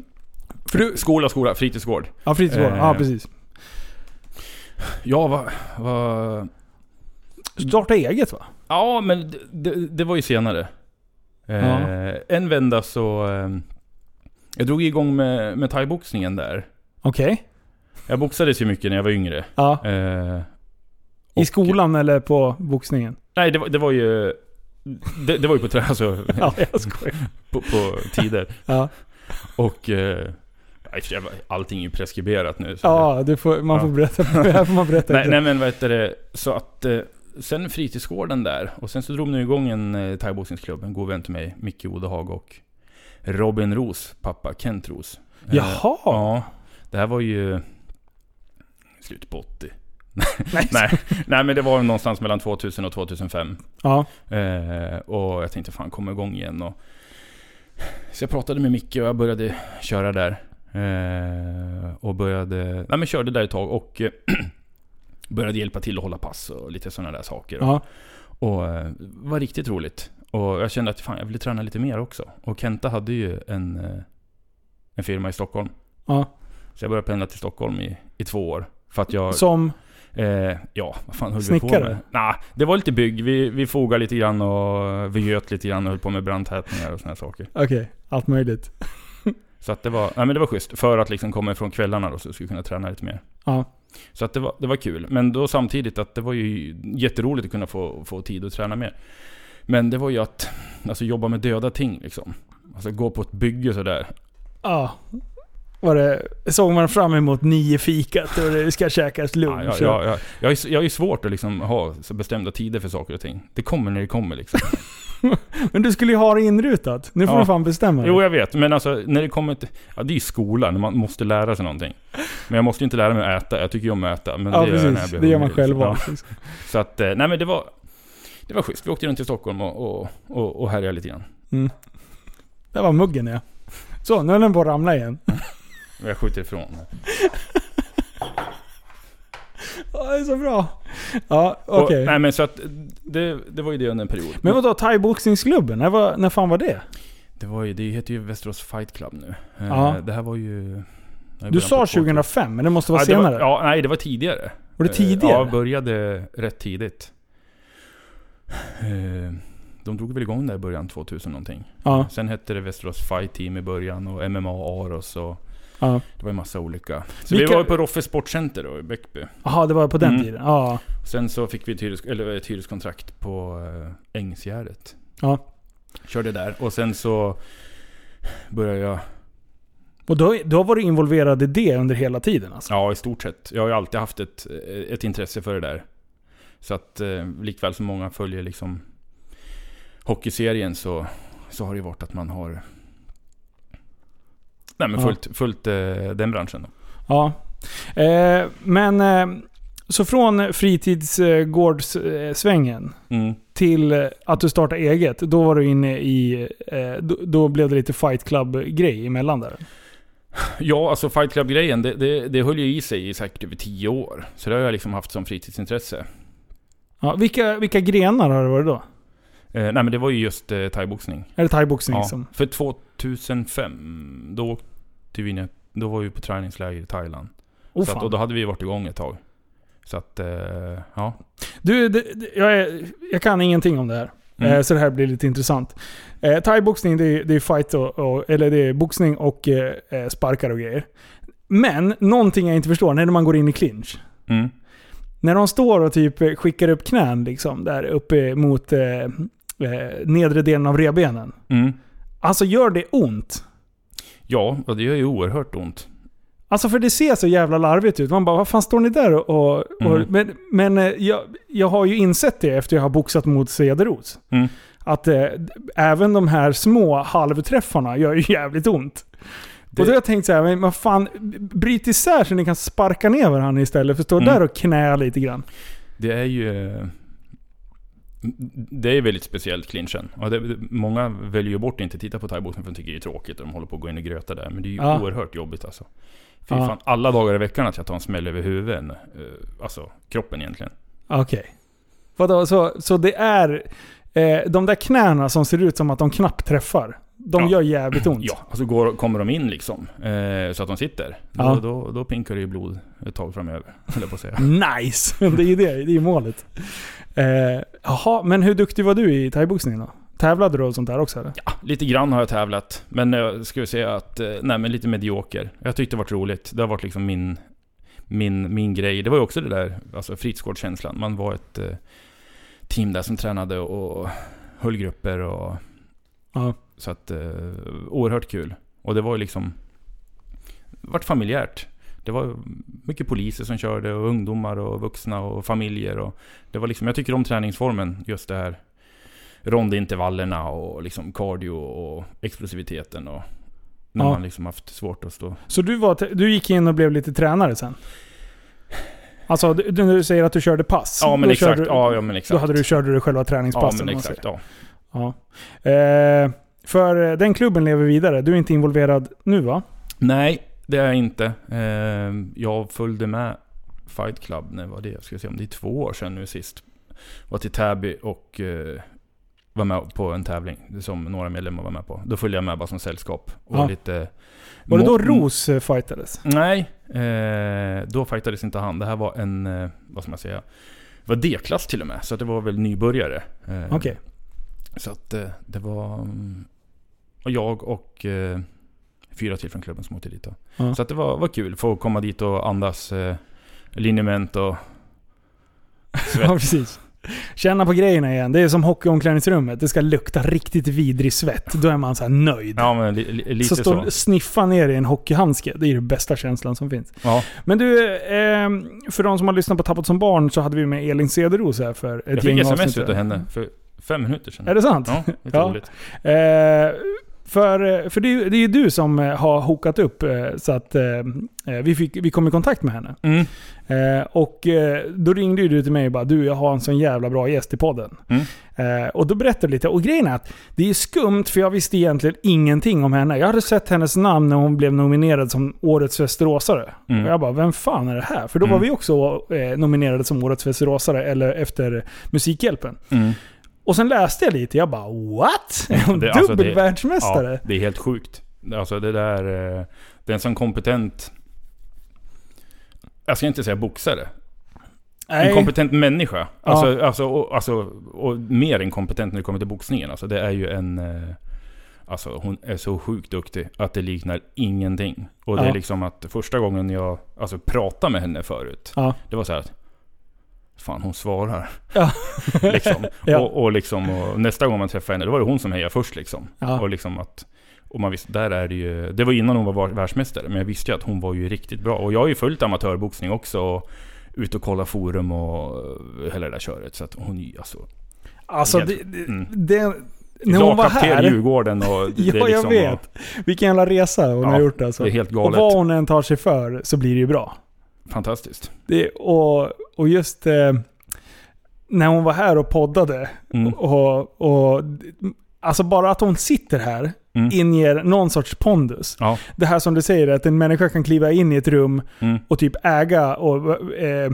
För du, skola, skola, fritidsgård. ja, fritidsgården. Eh. Ja, precis. Ja, vad... Va, Starta eget va? ja, men det, det, var ju senare. Eh. En vända så... Eh, jag drog igång med, med thaiboxningen där. Okej. Jag boxades ju mycket när jag var yngre. Ja. Eh, I och- skolan eller på boxningen? Nej, det var, det var ju... Det, det var ju på, trä, alltså, [laughs] Ja, jag skojar. på, på tider. Ja, Och... Eh, allting är ju preskriberat nu. ja du får, man Ja. får berätta. [laughs] Här får man berätta. Nej, nej men vad heter det, så att... Eh, sen fritidsgården där, och sen så drog nu igång en eh, thaiboxningsklubb, en god vän till mig, Micke Odehag och Robin Ros pappa, Kent Ros. Eh, Jaha! Ja. Det här var ju... Slutet på 80. [laughs] Nej. Nej, nej men det var någonstans mellan 2000 och 2005. Ja. Eh, och jag tänkte fan komma igång igen och... Så jag pratade med Micke och jag började köra där. Eh, och började... Nej men körde där ett tag och... eh, [clears throat] började hjälpa till att hålla pass och lite sådana där saker. Ja. Och eh, var riktigt roligt. Och jag kände att fan, jag ville träna lite mer också. Och Kenta hade ju en, eh, en firma i Stockholm. Ja. Så jag började pendla till Stockholm i, i två år. För att jag... Som... Eh, ja, vad fan höll vi på Snickare? med? Nej, det var lite bygg. Vi, vi fogade lite grann och vi göt lite grann och höll på med brandtätningar och här saker. Okej, allt möjligt. Så att det var, nej men det var schysst. För att liksom komma ifrån kvällarna då så skulle kunna träna lite mer. Ja. Så att det var, det var kul. Men då samtidigt att det var ju jätteroligt att kunna få, få tid att träna mer. Men det var ju att, alltså jobba med döda ting liksom. Alltså gå på ett bygge sådär. Ja. Var det, såg man fram emot nio fikat och det ska käkas Ja, lunch. jag, jag, jag, jag, är, jag är svårt att liksom ha bestämda tider för saker och ting. Det kommer när det kommer liksom. [laughs] Men du skulle ju ha det inrutat. Nu får Ja. du fan bestämma dig. Jo, jag vet. Men alltså, när det kommer till... Ja, det är ju skolan, när man måste lära sig någonting. Men jag måste ju inte lära mig att äta. Jag tycker ju om att äta. Men ja, det gör jag när jag precis. blir Det gör man själv liksom. också. Ja. Så att, eh, nej men det var... Det var schysst. Vi åkte runt till Stockholm och, och, och, och härjade lite grann. Mm. Det var muggen ja. Så, nu är den på att ramla igen. [laughs] Jag skjuter ifrån. [laughs] Ja, det är så bra. Ja, Och- okej. Nej men så att det, det var ju det under en period. Men vadå, thaiboxningsklubben? När, var, när fan var det? Det, var ju, det heter ju Västerås Fight Club nu. Eh, Ja. Det här var ju... det i Du början sa på 2000. 2005, men det måste vara ja, det senare. Var, ja, nej det var tidigare. Var det Eh, tidigare? Ja, började rätt tidigt. Eh, De drog väl igång där i början 2000 någonting. ja, Sen hette det Västerås Fight Team i början och MMA Aros och ja. det var ju massa olika. Så Vilka- vi var ju på Roffe Sportcenter då i Bäckby. Jaha, det var på den Mm. tiden? Ja. Sen så fick vi ett, hyres, eller ett hyreskontrakt på eh, Ängsgärdet. ja. Körde där och sen så började jag, Och då, då var du involverad i det under hela tiden alltså? ja i stort sett. Jag har ju alltid haft ett, ett intresse för det där. Så att eh, likväl som många följer liksom hockeyserien så, så har det ju varit att man har Nej men Ja. följt, följt eh, den branschen då. Ja. Eh, men, eh, så från fritidsgårdssvängen Mm. till att du startade eget, då var du inne i... Eh, då, då blev det lite fight club-grej emellan där. Ja, alltså Fight Club-grejen, det, det, det höll ju i sig i säkert över tio år. Så det har jag liksom haft som fritidsintresse. Ja, vilka, vilka grenar har det varit då? Eh, nej men det var ju just eh, thaiboxning. Är det thaiboxning Ja, som... för 2005, då åkte vi ner, då var vi på träningsläger i Thailand. Oh, så att, och då hade vi varit igång ett tag. Så att, eh, ja. Du, det, jag, är, jag kan ingenting om det här. Mm. Eh, så det här blir lite intressant. Eh, Thai-boxning det är, det är fight och, och, eller det är boxning och eh, eh, sparkar och grejer. Men någonting jag inte förstår, när man går in i clinch. Mm. När de står och typ skickar upp knän liksom, där uppe mot eh, eh, nedre delen av revbenen. Mm. Alltså gör det ont? Ja, och det gör ju oerhört ont. Alltså för det ser så jävla larvigt ut. Man bara, vad fan står ni där och... och, Mm. Men, men eh, jag, jag har ju insett det efter jag har boxat mot Cederos. Mm. Att eh, även de här små halvträffarna gör ju [laughs] jävligt ont. Det- Och då har jag tänkt så här, men vad fan, bryt isär så ni kan sparka ner varandra istället för att stå Mm. där och knä lite grann. Det är ju... Det är väldigt speciellt clinchen. Och det, många väljer ju bort att inte titta på thaiboxning för de tycker det är tråkigt och de håller på att gå in och gröta där. Men det är ju Ja. oerhört jobbigt alltså. Fy Ja. fan, alla dagar i veckan att jag tar en smäll över huvudet. eh, Alltså kroppen egentligen. Okej. Vadå, så, så det är eh, de där knäna som ser ut som att de knappt träffar. De Ja. gör jävligt ont. Ja, alltså går, kommer de in liksom. Eh, så att de sitter. Då, Ja. då, då pinkar det ju blod ett tag framöver. [laughs] På att säga. Nice! [laughs] Det är ju det, det är målet. Eh, Jaha, men hur duktig var du i thaiboxning då? Tävlade du och sånt där också eller? Ja, lite grann har jag tävlat. Men jag skulle säga att, eh, nej men lite medioker. Jag tyckte det varit roligt. Det har varit liksom min, min, min grej. Det var ju också det där, alltså fritidsgårdskänslan. Man var ett eh, team där som tränade och höll grupper och... Ja. Så att, eh, oerhört kul. Och det var ju liksom... Vart familjärt. Det var mycket poliser som körde och ungdomar och vuxna och familjer och... Det var liksom, jag tycker om träningsformen, just det här rondintervallerna och liksom cardio och explosiviteten och... När Ja. man liksom haft svårt att stå... Så du, var, du gick in och blev lite tränare sen? Alltså, du, du säger att du körde pass. Ja men exakt, du- ja, ja men exakt. Då hade du, körde du själva Ja träningspassen. men man säger. exakt, ja. Ja. Eh, för eh, den klubben lever vidare. Du är inte involverad nu va? Nej, det är jag inte. Eh, jag följde med Fight Club, när var det? Jag ska se om det är två år sedan nu sist. Var till Täby och eh, var med på en tävling som några medlemmar var med på. Då följde jag med bara som sällskap. Och Ja. lite... Var det då Ros eh, fightades? Nej, då fightades inte han. Det här var en, vad ska man säga? Det var D-klass till och med, så det var väl nybörjare. Okej. Så att det var mm, och jag och eh, fyra till från klubben som åkte dit. Då. Ja. Så att det var, var kul, få komma dit och andas eh, linjement och [laughs] Ja, precis. Känna på grejerna igen. Det är som hockeyomklädningsrummet. Det ska lukta riktigt vidrig svett. Då är man så här nöjd. Ja, men li, li, lite så så. stå och sniffa ner i en hockeyhandske. Det är den bästa känslan som finns. Ja, Men du, eh, för de som har lyssnat på Tappat som barn så hade vi med Elin Cederos här för ett jag fick gäng sms avsnitt utav sedan. henne för fem minuter sedan. Är det sant? Ja, lite Ja. roligt. Eh, för för det, det är ju du som eh, har hokat upp eh, så att eh, eh, vi, fick, vi kom i kontakt med henne. Mm. Eh, och eh, då ringde ju du till mig och bara du, jag har en sån jävla bra gäst i podden. Mm. Eh, och då berättade jag lite. Och grejen är att det är skumt för jag visste egentligen ingenting om henne. Jag hade sett hennes namn när hon blev nominerad som Årets Västeråsare. Mm. Och jag bara, vem fan är det här? För då var Mm. vi också eh, nominerade som Årets Västeråsare, eller efter Musikhjälpen. Och sen läste jag lite, jag bara what? Är hon Det- alltså, det- dubbelvärldsmästare? Ja, det är helt sjukt. Alltså det där... eh, Det är en sån kompetent... Jag ska inte säga boxare. En kompetent människa. Alltså, alltså, och, alltså, och mer än kompetent när det kommer till boxningen. Alltså det är ju en... eh, Alltså hon är så sjukt duktig att det liknar ingenting. Och det Ja. är liksom att första gången jag alltså, pratade med henne förut. Ja. Det var så här att... Fan hon svarar. Ja. [laughs] liksom. Ja. Och, och, liksom, och nästa gång man träffade henne, då var det hon som hejade först liksom. Ja. Och liksom att... Och man visste, där är det ju... Det var innan hon var världsmästare, men jag visste ju att hon var ju riktigt bra. Och jag har ju följt amatörboxning också. Och ut och kolla forum och eh, hela det där köret. Så att hon är alltså... Alltså, Helt- det, Mm. det, när hon var här... i Djurgården och... [laughs] det Ja, liksom, jag vet. Vilken jävla resa hon Ja, har gjort alltså. Det är helt Och galet. vad hon än tar sig för så blir det ju bra. Fantastiskt. Det, och, och just eh, när hon var här och poddade. Mm. Och, och, alltså bara att hon sitter här Mm. inger någon sorts pondus. Ja. Det här som du säger, att en människa kan kliva in i ett rum Mm. och typ äga och eh,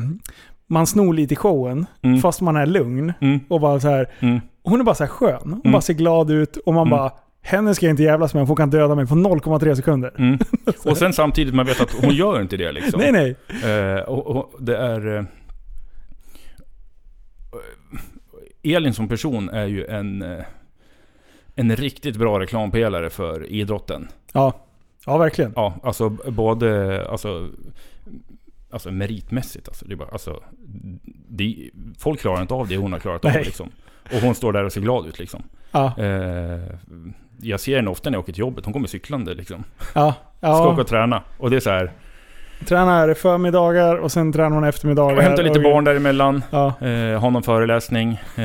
man snor lite i showen Mm. fast man är lugn. Mm. Och bara så här, Mm. hon är bara så här skön. Hon Mm. bara ser glad ut och man bara henne ska jag inte jävlas med, för hon kan döda mig på 0,3 sekunder. Mm. [laughs] Och sen samtidigt, man vet att hon gör inte det liksom. Nej nej. Eh, och, och det är... Eh, Elin som person är ju en... Eh, en riktigt bra reklampelare för idrotten. Ja. Ja, verkligen. Ja, alltså både... Alltså, alltså meritmässigt. Alltså, det bara, alltså, det, folk klarar inte av det hon har klarat av. Liksom. Och hon står där och ser glad ut liksom. Ja. Eh, jag ser henne ofta när jag åker till jobbet. Hon kommer cyklande liksom. Ja. Ska åka ja. och träna. Och det är så här. Tränar förmiddagar och sen tränar hon eftermiddagar. Och hämta lite och, barn däremellan. Ja. Eh, ha någon föreläsning. Eh, [laughs]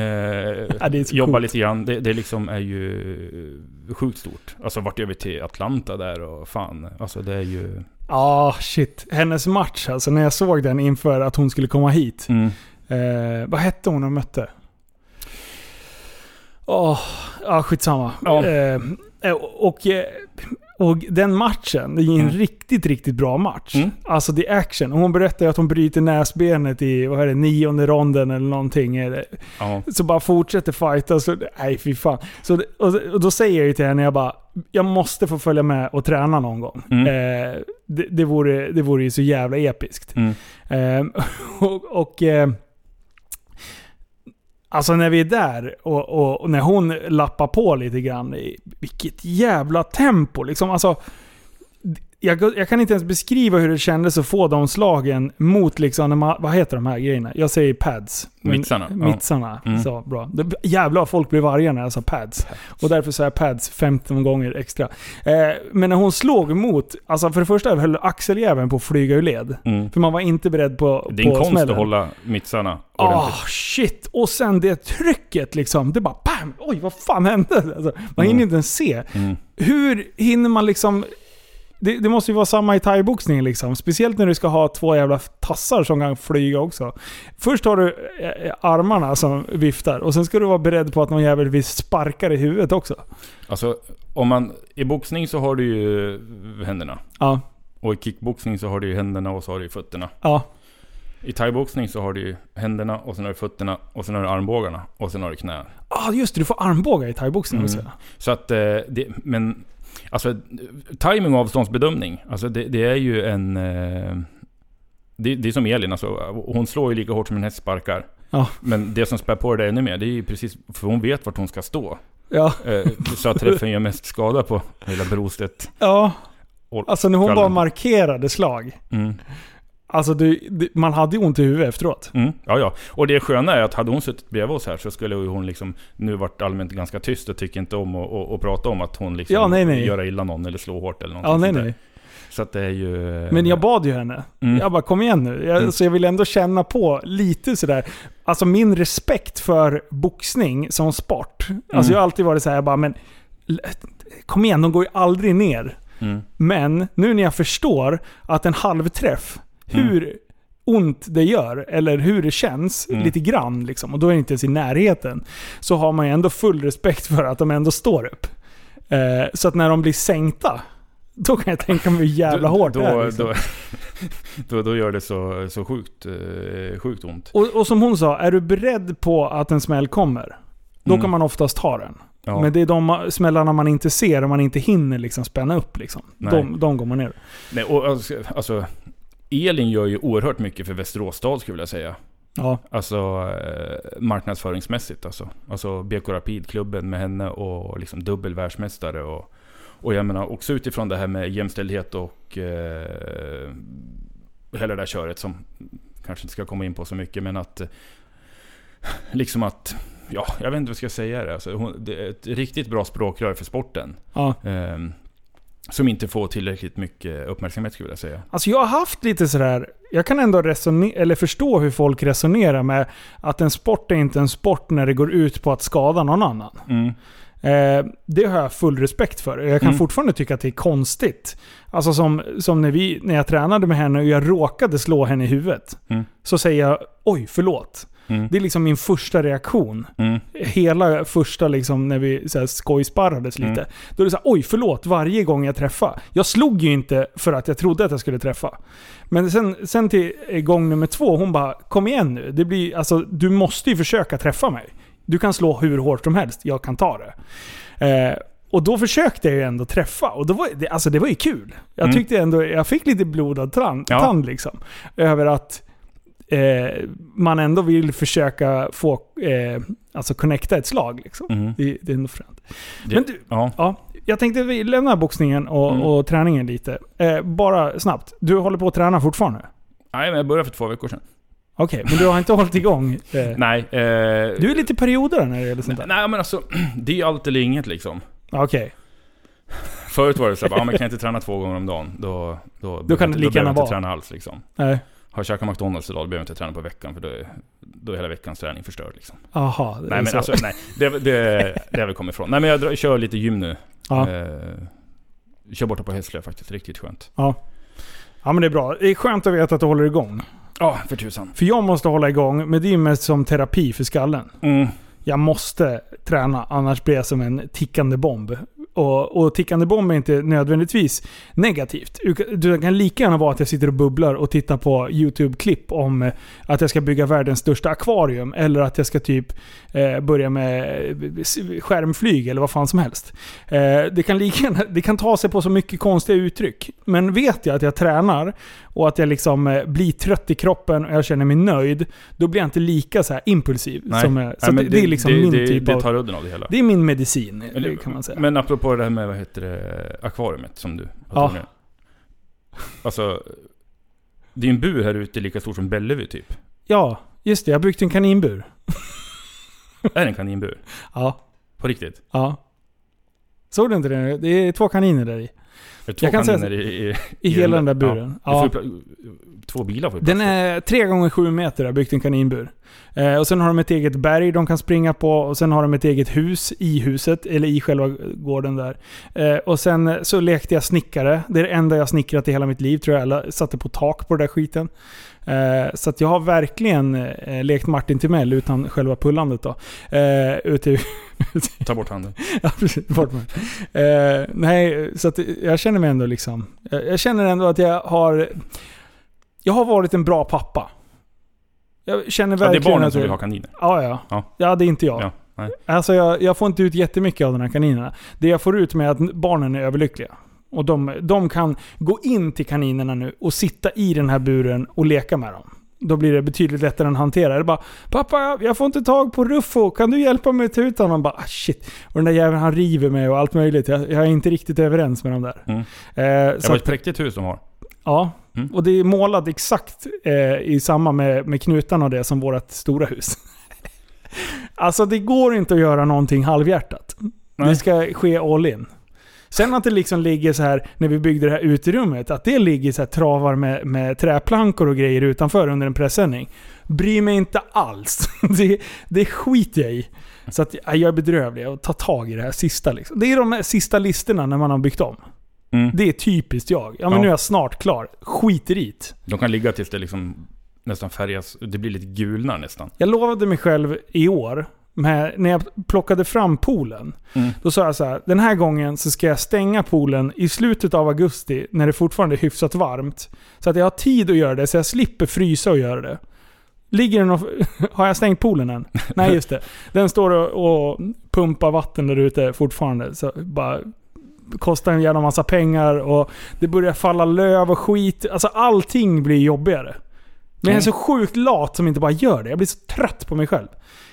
Ja, det är så jobba coolt. lite grann. Det, det liksom är ju sjukt stort. Alltså vart över till Atlanta där och fan. Alltså det är ju... Ja, shit. Hennes match alltså, när jag såg den inför att hon skulle komma hit. Mm. Eh, vad hette hon de mötte? Åh, ja skitsamma. Ja. Eh, och, eh, och den matchen, det är en Mm. riktigt, riktigt bra match. Mm. Alltså det är action. Och hon berättar att hon bryter näsbenet i, vad är det, nionde ronden eller någonting. Eller- Ja. Så bara fortsätter fighta. Så, nej fy fan. Så, och, och då säger jag ju till henne, jag bara, jag måste få följa med och träna någon gång. Mm. Eh, det, det, vore, det vore ju så jävla episkt. Mm. Ehm, [laughs] och, och eh, Alltså när vi är där och, och, och när hon lappar på lite grann. Vilket jävla tempo liksom. Alltså, jag, jag kan inte ens beskriva hur det kändes att få de slagen mot liksom, man, vad heter de här grejerna? Jag säger pads. Mittsarna, ja. Mittsarna. Mm. Så, bra. Det, jävlar folk blev arga när jag sa pads. Och därför sa jag pads 15 gånger extra. Eh, men när hon slog mot, alltså för det första höll axeljäveln på att flyga ur led. Mm. För man var inte beredd på, Det är en konst smällen. att hålla mittsarna Ah, ordentligt. shit! Och sen det trycket liksom. Det bara BAM! Oj, vad fan hände? Alltså, man hinner Mm. inte ens se. Mm. Hur hinner man liksom... Det, det måste ju vara samma i thaiboxning liksom. Speciellt när du ska ha två jävla tassar som kan flyga också. Först har du eh, armarna som viftar och sen ska du vara beredd på att någon jävel vill sparka i huvudet också. Alltså, om man... I boxning så har du ju händerna. Ja, Och i kickboxning så har du ju händerna och så har du ju fötterna. ja, I thaiboxning så har du ju händerna och sen har du fötterna och sen har du armbågarna och sen har du knä. ah, just det. Du får armbågar i thaiboxning. Mm. Så att, eh, det, men... Alltså, timing och avståndsbedömning. Alltså det, det är ju en... Eh, det, det är som Elin, alltså, hon slår ju lika hårt som en häst sparkar. Ja. Men det som spär på det ännu mer, det är ju precis... För hon vet vart hon ska stå. Ja, Eh, så att träffen gör mest skada på hela Brostedt. ja. Alltså när hon bara markerade slag. Mm. Alltså det, det, man hade ju ont i huvudet efteråt. Mm, ja, ja. Och det sköna är att hade hon suttit bredvid oss här så skulle hon liksom nu varit allmänt ganska tyst och tycker inte om att, att, att prata om att hon liksom Ja, nej, nej. göra illa någon eller slå hårt eller någonting Ja, nej sånt där. nej. Så att det är ju... Men jag bad ju henne. Mm. Jag bara kom igen nu. Jag, Mm. Så jag vill ändå känna på lite sådär. Alltså min respekt för boxning som sport. Alltså Mm. jag har alltid varit så här, jag bara men kom igen, de går ju aldrig ner. Mm. Men nu när jag förstår att en halvträff, Mm. hur ont det gör, eller hur det känns, Mm. lite grann liksom, och då är det inte ens i närheten, så har man ju ändå full respekt för att de ändå står upp. Eh, så att när de blir sänkta, då kan jag tänka mig hur jävla Då- hårt då, det är. Liksom. då, då, då gör det så, så sjukt, eh, sjukt ont. Och, och som hon sa, är du beredd på att en smäll kommer, då Mm. kan man oftast ta den. Ja. Men det är de smällarna man inte ser och man inte hinner liksom spänna upp. Liksom. De, de går man ner. Nej, och alltså, alltså, Elin gör ju oerhört mycket för Västerås stad skulle jag säga. Ja. Alltså eh, marknadsföringsmässigt alltså. Alltså BK Rapid-klubben med henne och liksom dubbel världsmästare och, och jag menar också utifrån det här med jämställdhet och eh, hela det där köret som kanske inte ska komma in på så mycket men att eh, liksom att Ja, jag vet inte vad jag ska säga det. Alltså, hon, det är ett riktigt bra språkrör för sporten. ja. Ehm, som inte får tillräckligt mycket uppmärksamhet skulle jag säga. Alltså jag har haft lite sådär, jag kan ändå resonera, eller förstå hur folk resonerar med att en sport är inte en sport när det går ut på att skada någon annan. Mm. Eh, det har jag full respekt för. Jag kan Mm. fortfarande tycka att det är konstigt. Alltså som, som när, vi, när jag tränade med henne och jag råkade slå henne i huvudet. Mm. Så säger jag oj, förlåt. Mm. Det är liksom min första reaktion. Mm. Hela första liksom när vi så här, skojsparrades lite. Mm. Då är det så här, oj förlåt varje gång jag träffar. Jag slog ju inte för att jag trodde att jag skulle träffa. Men sen, sen till gång nummer två, hon bara kom igen nu. Det blir, alltså, du måste ju försöka träffa mig. Du kan slå hur hårt som helst, jag kan ta det. Eh, och då försökte jag ju ändå träffa. Och då var det, alltså det var ju kul. Jag Mm. tyckte ändå, jag fick lite blodad tand, Ja. tand liksom. Över att eh, man ändå vill försöka få, eh, alltså connecta ett slag liksom. Mm. Det, det är ändå fränt. Men du, Ja. ja, jag tänkte vi lämnar boxningen och, Mm. och träningen lite. Eh, bara snabbt, du håller på att träna fortfarande? Nej, men jag började för två veckor sedan. Okej, men du har inte hållit igång? Eh, Nej. Eh, du är lite perioder när det gäller sånt där? Nej men alltså, [clears throat] det är ju allt eller inget liksom. Okej. Förut var det så här, ja, men kan jag inte träna två gånger om dagen, då, då, Då kan det lika gärna jag inte vara. träna alls liksom. Nej. Har jag käkat McDonalds idag, då behöver jag inte träna på veckan för då är, då är hela veckans träning förstörd liksom. Aha, Nej men så. alltså, nej. Det, det, det har väl kommit ifrån. Nej men jag drar, kör lite gym nu. Ja. Eh, kör borta på Hässlö faktiskt, riktigt skönt. ja. ja, men det är bra. Det är skönt att veta att du håller igång. Ja, för tusan. För jag måste hålla igång, men det är mest som terapi för skallen. Mm. Jag måste träna, annars blir jag som en tickande bomb. Och, och tickande bomb är inte nödvändigtvis negativt. Du kan- Det kan lika gärna vara att jag sitter och bubblar och tittar på YouTube-klipp om eh, att jag ska bygga världens största akvarium. Eller att jag ska typ eh, börja med eh, skärmflyg eller vad fan som helst. Eh, det, kan lika gärna, det kan ta sig på så mycket konstiga uttryck. Men vet jag att jag tränar och att jag liksom eh, blir trött i kroppen och jag känner mig nöjd. Då blir jag inte lika så här impulsiv. Nej. Som, eh, så Nej, men det, det är liksom det, min det, typ det av... tar udden av det hela. Det är min medicin, Eller- kan man säga. Men apropå det här med, vad heter det, akvariet som du har Ja. Alltså, det är en bur här ute lika stor som Bellevue typ. Ja, just det. Jag har byggt en kaninbur. Är det en kaninbur? Ja, På riktigt? ja. Såg du inte det? Det är två kaniner där i. Det två Jag kan säga- kaniner i, i, I hela den där buren. Ja. Ja. Två bilar får ju Den plats. är tre gånger sju meter, har byggt en kaninbur. Eh, och sen har de ett eget berg de kan springa på och sen har de ett eget hus i huset, eller i själva gården där. Eh, och sen så lekte jag snickare. Det är det enda jag snickrat i hela mitt liv tror jag. Eller satte på tak på den där skiten. Eh, så jag har verkligen eh, lekt Martin Timell utan själva pullandet då. Eh, ute i [laughs] Ta bort handen. Ja, precis. Bort med. Nej, så jag känner mig ändå liksom... Jag, känner ändå att jag har... Jag har varit en bra pappa. Jag känner Ja, det är verkligen barnen att som vill ha kaniner. Ja, ja. Ja. Ja, det är inte jag. Ja, nej. Alltså jag, jag får inte ut jättemycket av de här kaninerna. Det jag får ut med är att barnen är överlyckliga. Och de, de kan gå in till kaninerna nu och sitta i den här buren och leka med dem. Då blir det betydligt lättare att hantera. Det är bara “Pappa, jag får inte tag på Ruffo, kan du hjälpa mig att ta ut honom?” Bara ah, “Shit”. Och den där jäveln han river mig och allt möjligt. Jag, jag är inte riktigt överens med dem där. Mm. Eh, Det var ett präktigt hus de har. ja, Mm. Och det är målat exakt eh, i samma med, med knutarna och det som vårt stora hus. [laughs] alltså det går inte att göra någonting halvhjärtat. Det Nej. ska ske all in. Sen att det liksom ligger så här när vi byggde det här uterummet, att det ligger så här travar med, med träplankor och grejer utanför under en presenning. Bryr mig inte alls. [laughs] Det, det skiter jag i. Så att ja, jag är bedrövlig och tar tag i det här sista. Liksom. Det är de här sista listorna när man har byggt om. Mm. Det är typiskt jag. Ja men Ja. nu är jag snart klar. Skiter i det. De kan ligga tills det liksom nästan färgas, det blir lite gulnar nästan. Jag lovade mig själv i år, med, när jag plockade fram poolen. Mm. Då sa jag så här, den här gången så ska jag stänga poolen i slutet av augusti när det fortfarande är hyfsat varmt. Så att jag har tid att göra det, så jag slipper frysa och göra det. Ligger den och... [laughs] Har jag stängt poolen än? [laughs] Nej, just det. Den står och, och pumpar vatten där ute fortfarande. Så bara kostar en jävla massa pengar och det börjar falla löv och skit. Alltså allting blir jobbigare. Men jag är så sjukt lat som inte bara gör det. Jag blir så trött på mig själv.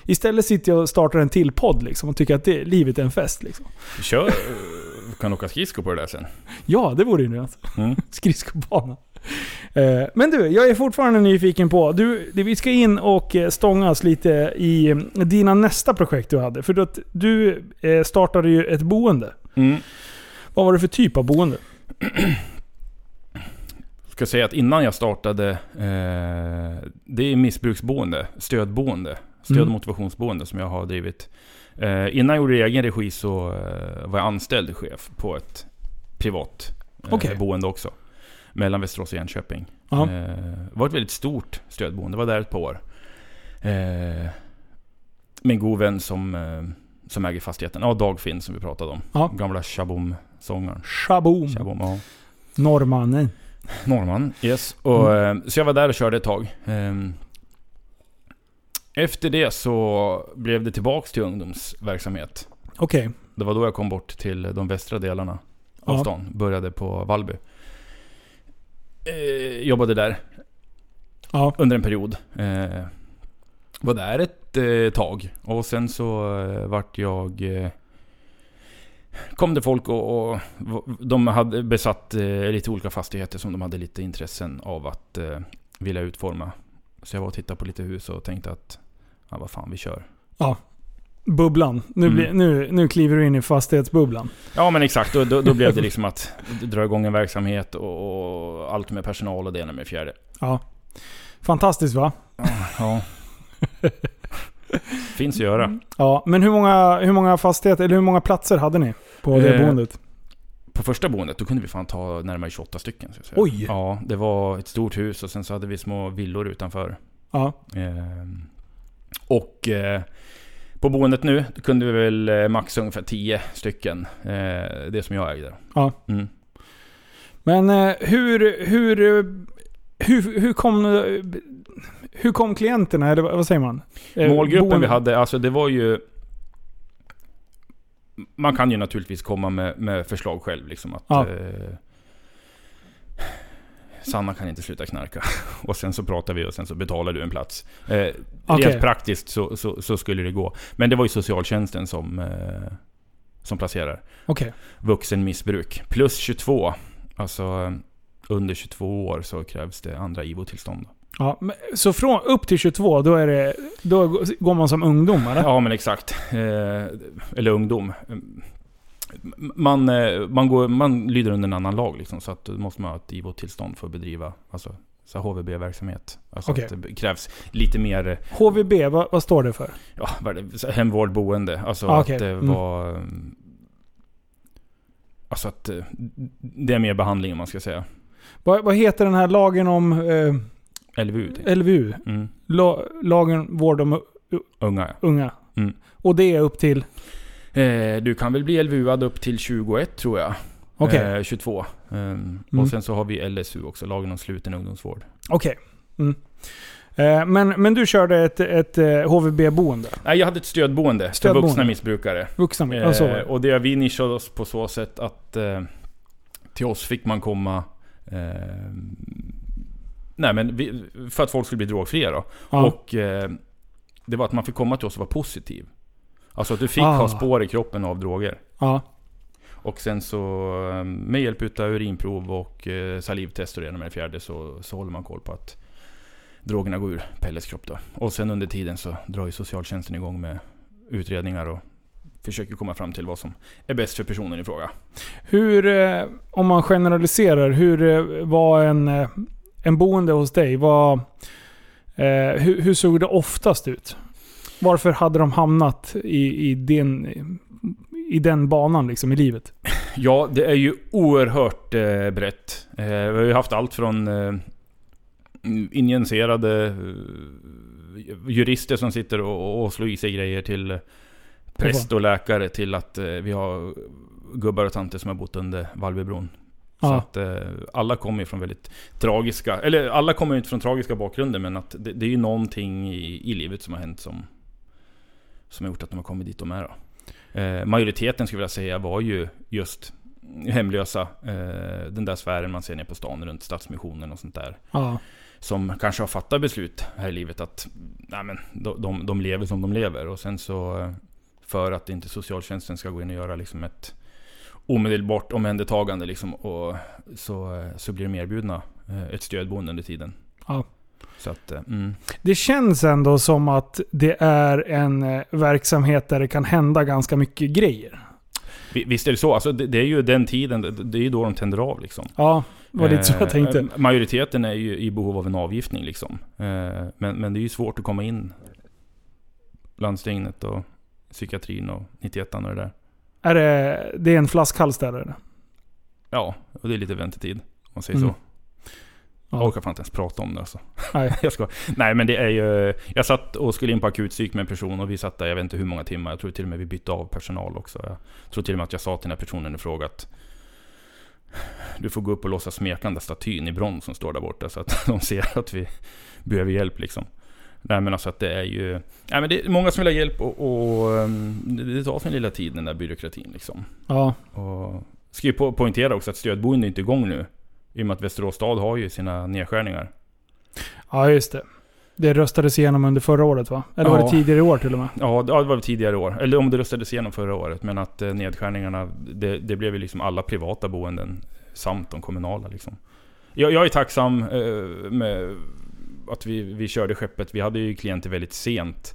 Istället sitter jag och startar en till podd liksom och tycker att det, livet är en fest. Liksom. Kör, kan åka skridskor på det där sen. Ja, det vore ju nu alltså. Mm. [laughs] Skridskobana. Eh, Men du, jag är fortfarande nyfiken på... Du, vi ska in och eh, stångas lite i eh, dina nästa projekt du hade. För att du eh, startade ju ett boende. Mm. Vad var det för typ av boende? [clears throat] Ska säga att innan jag startade, eh, det är missbruksboende, stödboende, stöd och Mm. motivationsboende som jag har drivit. Eh, innan jag gjorde det i egen regi så eh, var jag anställd chef på ett privat eh, Okej. boende också. Mellan Västerås och Jönköping. Ja. Eh, det var ett väldigt stort stödboende, var där ett par år. Eh, en god vän som, eh, som äger fastigheten. Ja, Dagfinn som vi pratade om. Ja. Gamla Shaboom-sångaren. Shaboom. Shaboom, ja. Norrmannen. Norrman, yes. Och, eh, Så jag var där och körde ett tag. Efter det så blev det tillbaks till ungdomsverksamhet. Okej. Det var då jag kom bort till de västra delarna av Ja. stan. Började på Vallby. Eh, jobbade där Ja. under en period. Eh, var där ett eh, tag. Och sen så eh, vart jag... Eh, kom det folk och, och de hade besatt eh, lite olika fastigheter som de hade lite intressen av att eh, vilja utforma. Så jag var och tittade på lite hus och tänkte att, ja vad fan vi kör. Bubblan. Nu, Mm. blir, nu, nu kliver du in i fastighetsbubblan. Ja men exakt, då, då, då blev det liksom att dra igång en verksamhet och, och allt med personal och det ena med det fjärde. Ja. Fantastiskt va? Ja. Finns att göra. Ja, men hur många, hur många fastigheter, eller hur många platser hade ni på det Eh, boendet? På första boendet, då kunde vi fan ta närmare 28 stycken. Så. Oj! Ja, det var ett stort hus och sen så hade vi små villor utanför. Ja. Ehm, och eh, på boendet nu kunde vi väl eh, max ungefär 10 stycken. Eh, det som jag ägde. Ja. Mm. Men eh, hur, hur, hur, hur kom... Hur kom klienterna, eller vad säger man? Målgruppen boende- vi hade, alltså det var ju... Man kan ju naturligtvis komma med, med förslag själv. Liksom att, Ja. eh, Sanna kan inte sluta knarka. [laughs] Och sen så pratar vi och sen så betalar du en plats. Eh, Okej. Rent praktiskt så, så, så skulle det gå. Men det var ju socialtjänsten som, eh, som placerar. Okej. Vuxenmissbruk. Plus 22. Alltså eh, under 22 år så krävs det andra IVO-tillstånd. Ja, så från upp till 22, då, är det, då går man som ungdom eller? Ja men exakt. Eh, eller ungdom. Man, eh, man, går, man lyder under en annan lag liksom, så att då måste man ha ett IVO-tillstånd för att bedriva alltså, HVB-verksamhet. Alltså att det krävs lite mer eh, HVB, vad, vad står det för? ja, hemvård, boende. Alltså Ah, att okej. det Mm. var... eh, Alltså att eh, det är mer behandling om man ska säga. Vad, vad heter den här lagen om eh, LVU. LVU? Mm. La, lagen vård om Unga unga. Mm. Och det är upp till... Eh, du kan väl bli LVU-ad upp till 21 tror jag. Okej. Eh, 22. Um, Mm. Och sen så har vi LSU också, lagen om sluten ungdomsvård. Okej. Mm. Eh, men, men du körde ett, ett eh, HVB-boende? Nej, jag hade ett stödboende, Stödboende. för vuxna missbrukare. Vuxna Eh, det. och det vi nischade oss på så sätt att eh, till oss fick man komma eh, Nej men vi, för att folk skulle bli drogfria då. Ja. Och eh, det var att man fick komma till oss och vara positiv. Alltså att du fick Ah. ha spår i kroppen av droger. ja. Och sen så eh, med hjälp utav urinprov och eh, salivtest och det med fjärde så, så håller man koll på att drogerna går ur Pelles kropp då. Och sen under tiden så drar ju socialtjänsten igång med utredningar och försöker komma fram till vad som är bäst för personen i fråga. Hur, eh, om man generaliserar, hur var en, en boende hos dig? Var, hur, hur såg det oftast ut? Varför hade de hamnat i, i, den, i den banan liksom i livet? Ja, det är ju oerhört eh, brett. Eh, vi har ju haft allt från eh, injicerade eh, jurister som sitter och, och slår i sig grejer till eh, präst och läkare till att eh, vi har gubbar och tanter som har bott under Valbybron. Så Ja. att alla kommer ju från väldigt tragiska, eller alla kommer ju inte från tragiska bakgrunder men att det, det är ju någonting i, i livet som har hänt som Som har gjort att de har kommit dit de är då. Eh, majoriteten skulle jag vilja säga var ju just hemlösa. Eh, den där sfären man ser ner på stan runt Stadsmissionen och sånt där. Ja. Som kanske har fattat beslut här i livet att nej men, de, de, de lever som de lever. Och sen så eh, för att inte socialtjänsten ska gå in och göra liksom ett omedelbart omhändertagande liksom, och så, eh, så blir de erbjudna eh, ett stödboende under tiden. Ja. Så att, eh, mm. Det känns ändå som att det är en eh, verksamhet där det kan hända ganska mycket grejer. Vi- Visst är det så. Alltså, det, det är ju den tiden, det, är ju då de tänder av liksom. Ja, det var lite så jag Eh, tänkte. eh, Majoriteten är ju i behov av en avgiftning liksom. Eh, Men, men det är ju svårt att komma in. Landstinget och psykiatrin och 91 och det där. Är det, det är en flaskhals där eller? Ja, och det är lite väntetid. Om man säger Mm. så. Ja. Jag orkar fan inte ens prata om det alltså. Nej. [laughs] jag ska. Nej men det är ju... Jag satt och skulle in på akutpsyk med en person och vi satt där, jag vet inte hur många timmar. Jag tror till och med vi bytte av personal också. Jag tror till och med att jag sa till den här personen i fråga att du får gå upp och låtsas smeka den där statyn i brons som står där borta så att [laughs] de ser att vi behöver hjälp liksom. Nej men alltså att det är ju... Nej men det är många som vill ha hjälp och, och um, det det tar sin lilla tid den där byråkratin liksom. Ja. Och ska ju po- poängtera också att stödboende är inte igång nu. I och med att Västerås stad har ju sina nedskärningar. ja, just det. Det röstades igenom under förra året va? Eller var Ja. det tidigare i år till och med? Ja, det var tidigare år. Eller om det röstades igenom förra året. Men att eh, nedskärningarna, det, det blev ju liksom alla privata boenden samt de kommunala liksom. Jag, jag är tacksam eh, med att vi, vi körde skeppet. Vi hade ju klienter väldigt sent.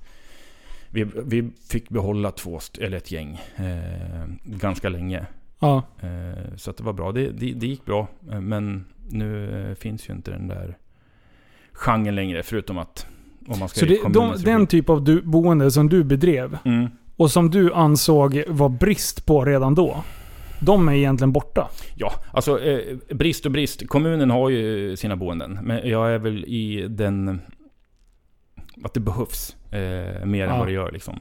Vi, vi fick behålla två, eller ett gäng, eh, ganska länge. Ja. Eh, så att det var bra. Det, det, det gick bra. Eh, men nu eh, finns ju inte den där genren längre. Förutom att om man ska Så det, de, den blir- typ av du, boende som du bedrev Mm. och som du ansåg var brist på redan då. De är egentligen borta. Ja, alltså eh, brist och brist. Kommunen har ju sina boenden. Men jag är väl i den... Att det behövs eh, mer Ja. än vad det gör liksom.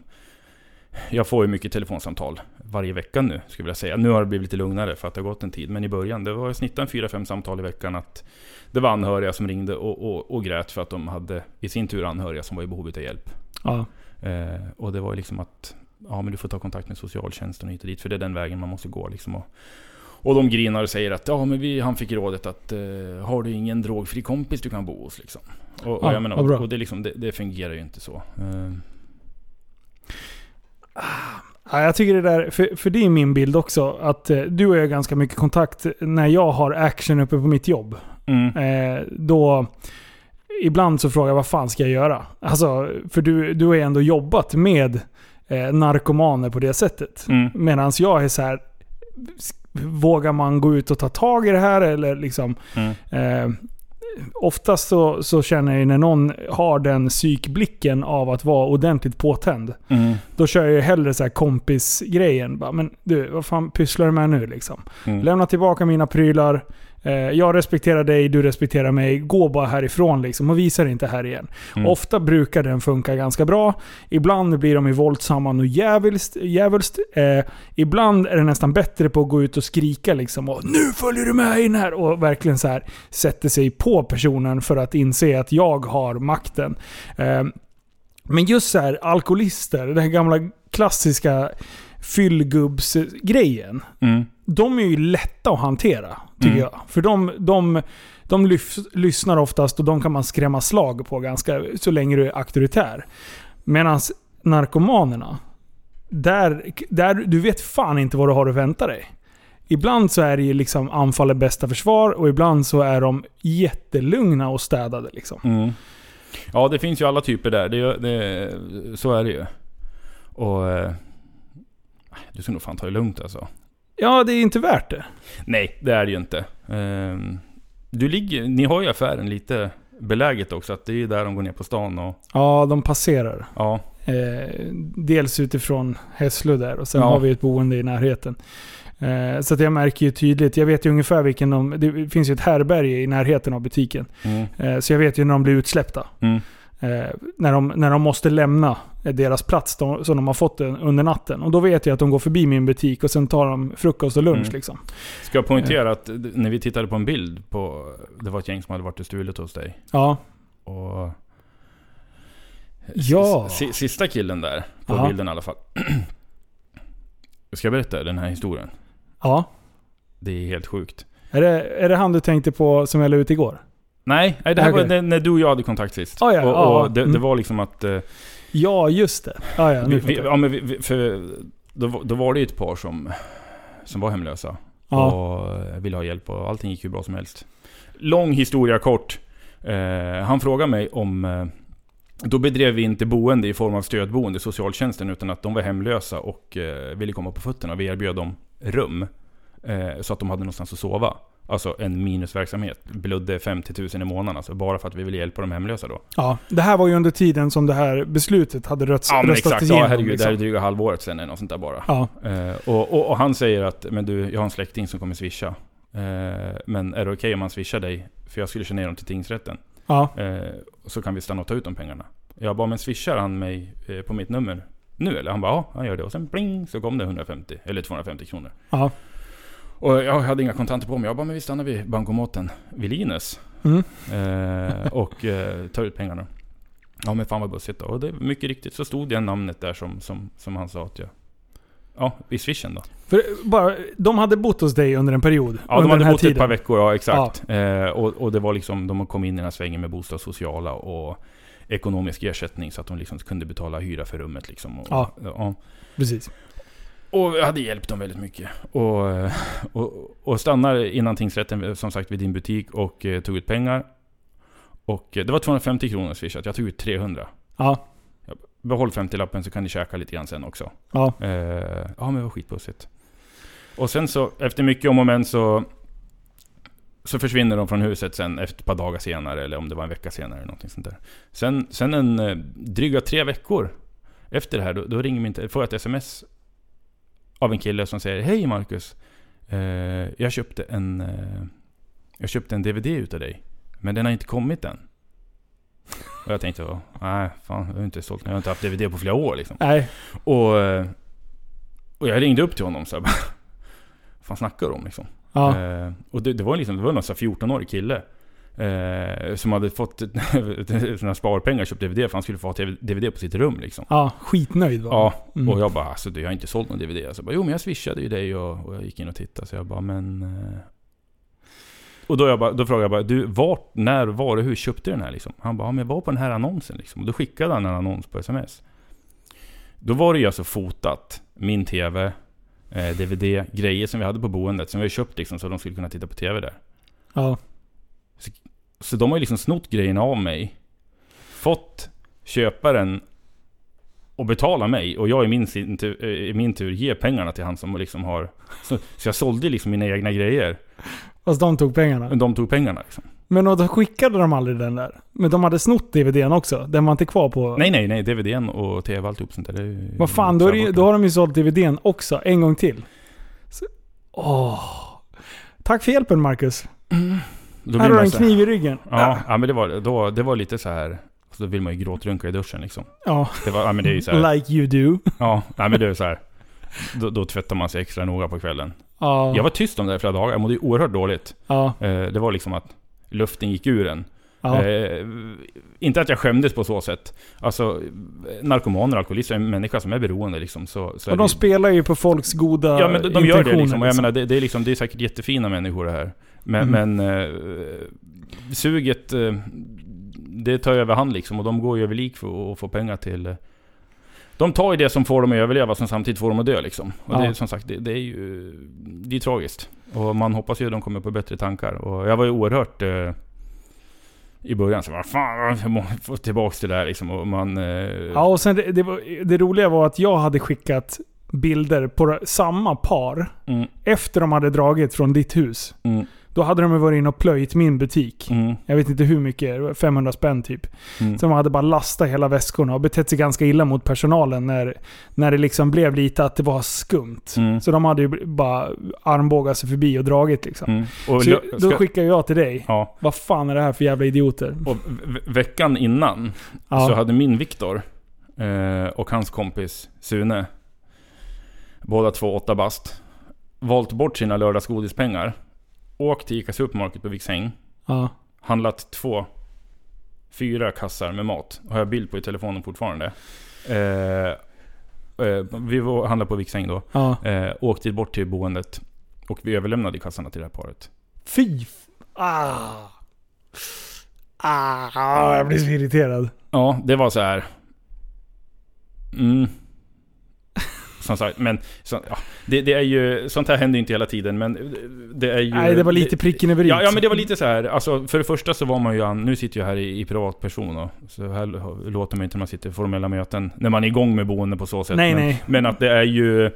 Jag får ju mycket telefonsamtal varje vecka nu, skulle jag vilja säga. Nu har det blivit lite lugnare för att det har gått en tid. Men i början, det var snittade en 4-5 samtal i veckan. Att det var anhöriga som ringde och, och, och grät för att de hade i sin tur anhöriga som var i behov av hjälp. Ja. Eh, och det var liksom att ja, men du får ta kontakt med socialtjänsten och hit och dit. För det är den vägen man måste gå. Liksom. Och, och de grinar och säger att ja, men vi, han fick rådet att eh, har du ingen drogfri kompis du kan bo hos? Liksom. Och, och, Ja, jag menar, och det, liksom, det, det fungerar ju inte så. Eh, Ja, jag tycker det där, för, för det är min bild också, att eh, du och jag har ganska mycket kontakt när jag har action uppe på mitt jobb. mm, Eh, då... Ibland så frågar jag vad fan ska jag göra? Alltså, för du, du har ändå jobbat med eh, narkomaner på det sättet. mm, Medan jag är så här. Vågar man gå ut och ta tag i det här eller liksom... mm, Eh, oftast så, så känner jag ju när någon har den psykblicken av att vara ordentligt påtänd. mm, Då kör jag ju hellre så här kompisgrejen. Bara, Men du, vad fan pysslar du med nu liksom? mm. Lämna tillbaka mina prylar. Eh, jag respekterar dig, du respekterar mig. Gå bara härifrån liksom och visa dig inte här igen. Mm. Ofta brukar den funka ganska bra. Ibland blir de ju våldsamma och djävulskt. djävulskt. Eh, ibland är det nästan bättre på att gå ut och skrika liksom och Nu följer du med in här! Och verkligen så här sätter sig på personen för att inse att jag har makten. Eh, men just så här alkoholister, den här gamla klassiska fyllgubbsgrejen Mm, de är ju lätta att hantera, tycker Mm. jag. För de, de, de lyf, lyssnar oftast och de kan man skrämma slag på ganska så länge du är auktoritär. Medan narkomanerna, där, där, du vet fan inte vad du har att vänta dig. Ibland så är det ju liksom anfall är bästa försvar och ibland så är de jättelugna och städade liksom. Mm. Ja, det finns ju alla typer där. Det, det, så är det ju. Och... eh, Du ska nog fan ta det lugnt alltså. Ja, det är inte värt det. Nej, det är det ju inte. Ehm, Du ligger, ni har ju affären lite beläget också. Att det är ju där de går ner på stan och... Ja, de passerar. Ja, Eh, dels utifrån Hässlö där och sen Ja. har vi ett boende i närheten. Eh, så att jag märker ju tydligt, jag vet ju ungefär vilken de... Det finns ju ett härberge i närheten av butiken. mm, Eh, så jag vet ju när de blir utsläppta. mm, när, de, när de måste lämna eh, deras plats de, som de har fått under natten. Och då vet jag att de går förbi min butik och sen tar de frukost och lunch Mm. liksom. Ska jag poängtera att d- när vi tittade på en bild på... Det var ett gäng som hade varit och stulit hos dig. Ja. Och... Ja. Sista killen där, på Aha. bilden i alla fall. [clears throat] Ska jag berätta den här historien? Ja. Det är helt sjukt. Är det, är det han du tänkte på som jag la ut igår? Nej, nej det här Okej. var när, du och jag hade kontakt sist. Ah, ja, och, ja, och det, mm. det var liksom att... eh, Ja, just det. Ja, ja, vi, vi, ja, men vi, för då, var- då var det ju ett par som, som var hemlösa. Ja. Och ville ha hjälp och allting gick ju bra som helst. Lång historia kort. Eh, han frågade mig om... Eh, då bedrev vi inte boende i form av stödboende, socialtjänsten, utan att de var hemlösa och eh, ville komma på fötterna. Vi erbjöd dem rum. Eh, så att de hade någonstans att sova. Alltså en minusverksamhet. Blödde 50 000 i månaden alltså, bara för att vi ville hjälpa de hemlösa då. ja. Det här var ju under tiden som det här beslutet hade röts, Ja men röstats exakt, igenom. ja herregud, det här är liksom. dryga halvåret sen eller något sånt där bara. Ja. Eh, och, och, och han säger att, men du, jag har en släkting som kommer swisha. Eh, men är det okej om han swishar dig? För jag skulle köra ner dem till tingsrätten. Ja. Eh, så kan vi stanna och ta ut de pengarna. Jag bara, men swishar han mig eh, på mitt nummer nu eller? Han bara, ja han gör det. Och sen pling så kom det 150, eller 250 kronor. Ja. Och jag hade inga kontanter på mig. Jag bara, men vi stannar vid bankomaten vid Linus. Mm. Eh, och eh, tar ut pengarna. Ja men fan vad bussigt då. Och det, mycket riktigt så stod det namnet där som, som, som han sa att jag... Ja, i swishen då. För bara, de hade bott hos dig under en period. Ja, under de hade bott tiden. ett par veckor, ja exakt. Eh, och, och det var liksom, de kom in i den här svängen med bostadssociala och ekonomisk ersättning så att de liksom kunde betala hyra för rummet liksom. Och, Ja. ja. Precis. Och jag hade hjälpt dem väldigt mycket. Och, och, och stannar innan tingsrätten, som sagt, vid din butik och eh, tog ut pengar. Och eh, det var 250 kronor swishat, jag tog ut 300. Ja. Behåll 50-lappen så kan ni käka lite grann sen också. Ja. Eh, ja men det var skitbussigt. Och sen så, efter mycket om och men så... Så försvinner de från huset sen efter ett par dagar senare, eller om det var en vecka senare eller någonting sånt där. Sen, sen en eh, dryga tre veckor efter det här, då, då ringer min, får jag ett sms av en kille som säger Hej Marcus! Eh, jag köpte en... Eh, jag köpte en DVD utav dig. Men den har inte kommit än. Och jag tänkte, "Åh, nej fan, jag har inte sålt. Jag har inte haft DVD på flera år liksom. Nej. Och, eh, och jag ringde upp till honom så jag bara, Vad fan snackar du om liksom? Ja. Eh, och det, det var liksom, det var någon sån här 14-årig kille. Eh, som hade fått [laughs] såna sparpengar och köpt DVD för han skulle få ha DVD på sitt rum liksom. Ja. Skitnöjd var Ja, Mm. och jag bara alltså du, jag har inte sålt någon DVD. Jag så bara, jo men jag swishade ju dig och, och jag gick in och tittade. Så jag bara, men... Eh... Och då, jag bara, då frågade jag bara, du vart, när, var och hur köpte du den här liksom? Han bara, ja, men jag var på den här annonsen liksom. Och då skickade han en annons på sms. Då var det ju alltså fotat, min TV, eh, DVD, grejer som vi hade på boendet. Som vi hade köpt liksom så de skulle kunna titta på TV där. Ja. Så de har ju liksom snott grejerna av mig. Fått köparen och betala mig och jag i min, sin tur, eh, i min tur ger pengarna till han som liksom har... [laughs] Så, så jag sålde liksom mina egna grejer. Fast de tog pengarna. De tog pengarna liksom. Men då skickade de aldrig den där? Men de hade snott DVDn också? Den var inte kvar på... Nej nej nej, DVDn och TV och alltihop sånt där. Vad fan, då, är det, då har de ju sålt DVDn också. En gång till. Så, åh. Tack för hjälpen Marcus. [clears throat] Då har du en kniv i ryggen. Ja, ja men det var, då, det var lite så här. Så då vill man ju gråtrunka i duschen liksom. Ja. Det var, ja men det är ju så här. Like you do. Ja, nej men det är så här. Då, då tvättar man sig extra noga på kvällen. Ja. Jag var tyst om det här i flera dagar, jag mådde ju oerhört dåligt. Ja. Eh, det var liksom att luften gick ur en. Ja. Eh, inte att jag skämdes på så sätt. Alltså, narkomaner och alkoholister är en människa som är beroende liksom. Så, så och de det- spelar ju på folks goda Ja men de, de gör det intentioner, liksom. Och jag menar, det, det, är liksom, det är säkert jättefina människor det här. Men, Mm. men eh, suget, eh, det tar över hand liksom. Och de går ju över lik för att få pengar till... eh, de tar ju det som får dem att överleva, som samtidigt får dem att dö liksom. Och Ja. det är som sagt, det, det är ju... Det är tragiskt. Och man hoppas ju att de kommer på bättre tankar. Och jag var ju oerhört... Eh, I början så vad fan, jag måste få tillbaks det där liksom. Och man... Eh, Ja, och sen det, det, var, det roliga var att jag hade skickat bilder på samma par mm, efter de hade dragit från ditt hus. mm, Då hade de varit inne och plöjt min butik. mm, Jag vet inte hur mycket, det var 500 spänn typ. mm. Så de hade bara lastat hela väskorna och betett sig ganska illa mot personalen när, när det liksom blev lite att det var skumt. Mm. Så de hade ju bara armbågat sig förbi och dragit liksom. Mm. Och Så då skickade jag till dig. Ja, Vad fan är det här för jävla idioter? och ve- veckan innan Ja. så hade min Viktor eh, och hans kompis Sune, båda två åtta bast, valt bort sina lördagsgodispengar, åkt till Ica Supermarket på Viksäng, ja. handlat två, fyra kassar med mat. Har jag bild på i telefonen fortfarande. Eh, eh, vi var, handlade på Viksäng då. ja. Eh, åkte bort till boendet. Och vi överlämnade kassarna till det här paret. Fy! Ah. Ah, jag blir så irriterad. Ja, det var så här. Mm. Som sagt, men så, ja, det, det är ju, sånt här händer ju inte hela tiden, men det är ju... Nej, det var lite pricken över. Ja, ja, men det var lite så här. Alltså, för det första så var man ju, nu sitter jag här i, i privatperson och så här låter man inte när man sitter i formella möten, när man är igång med boende på så sätt. Nej, men, nej. men att det är ju...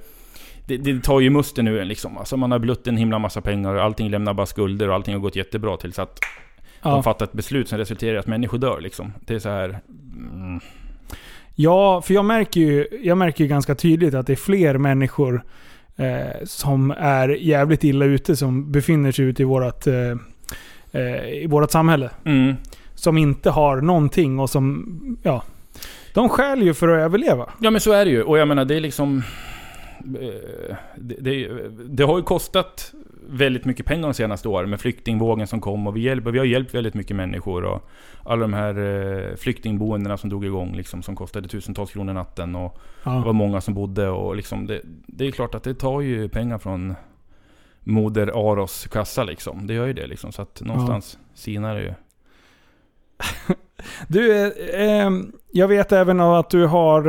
Det, det tar ju musten ur en liksom. Alltså man har blött en himla massa pengar och allting lämnar bara skulder och allting har gått jättebra tills att Ja. de fattar ett beslut som resulterar i att människor dör liksom. Det är så här... Mm, Ja, för jag märker ju, jag märker ju ganska tydligt att det är fler människor eh, som är jävligt illa ute som befinner sig ute i vårat, eh, eh, i vårat samhälle. mm, Som inte har någonting och som, ja. De skäl ju för att överleva. Ja men så är det ju. Och jag menar det är liksom... eh, Det, det, det har ju kostat väldigt mycket pengar de senaste åren med flyktingvågen som kom och vi, hjälper, vi har hjälpt väldigt mycket människor och alla de här eh, flyktingboendena som drog igång liksom som kostade tusentals kronor natten och det var Ja. många som bodde och liksom det, det är klart att det tar ju pengar från Moder Aros kassa liksom. Det gör ju det liksom så att någonstans sinar det ju. [laughs] Du, eh, eh, jag vet även att du har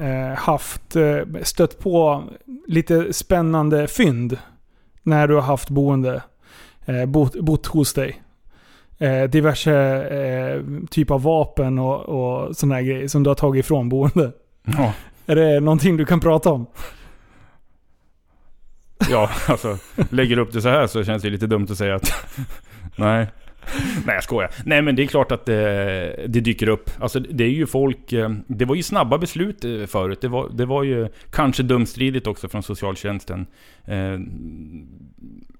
eh, haft, eh, stött på lite spännande fynd när du har haft boende, eh, bott, bott hos dig. Eh, diverse eh, typ av vapen och, och sådana grejer som du har tagit ifrån boende. Ja. Är det någonting du kan prata om? Ja, alltså lägger du upp det så här så känns det lite dumt att säga att [laughs] nej. [laughs] Nej jag skojar. Nej men det är klart att det, det dyker upp. Alltså det är ju folk... eh, Det var ju snabba beslut eh, förut. Det var, det var ju kanske dumstridigt också från socialtjänsten. Eh,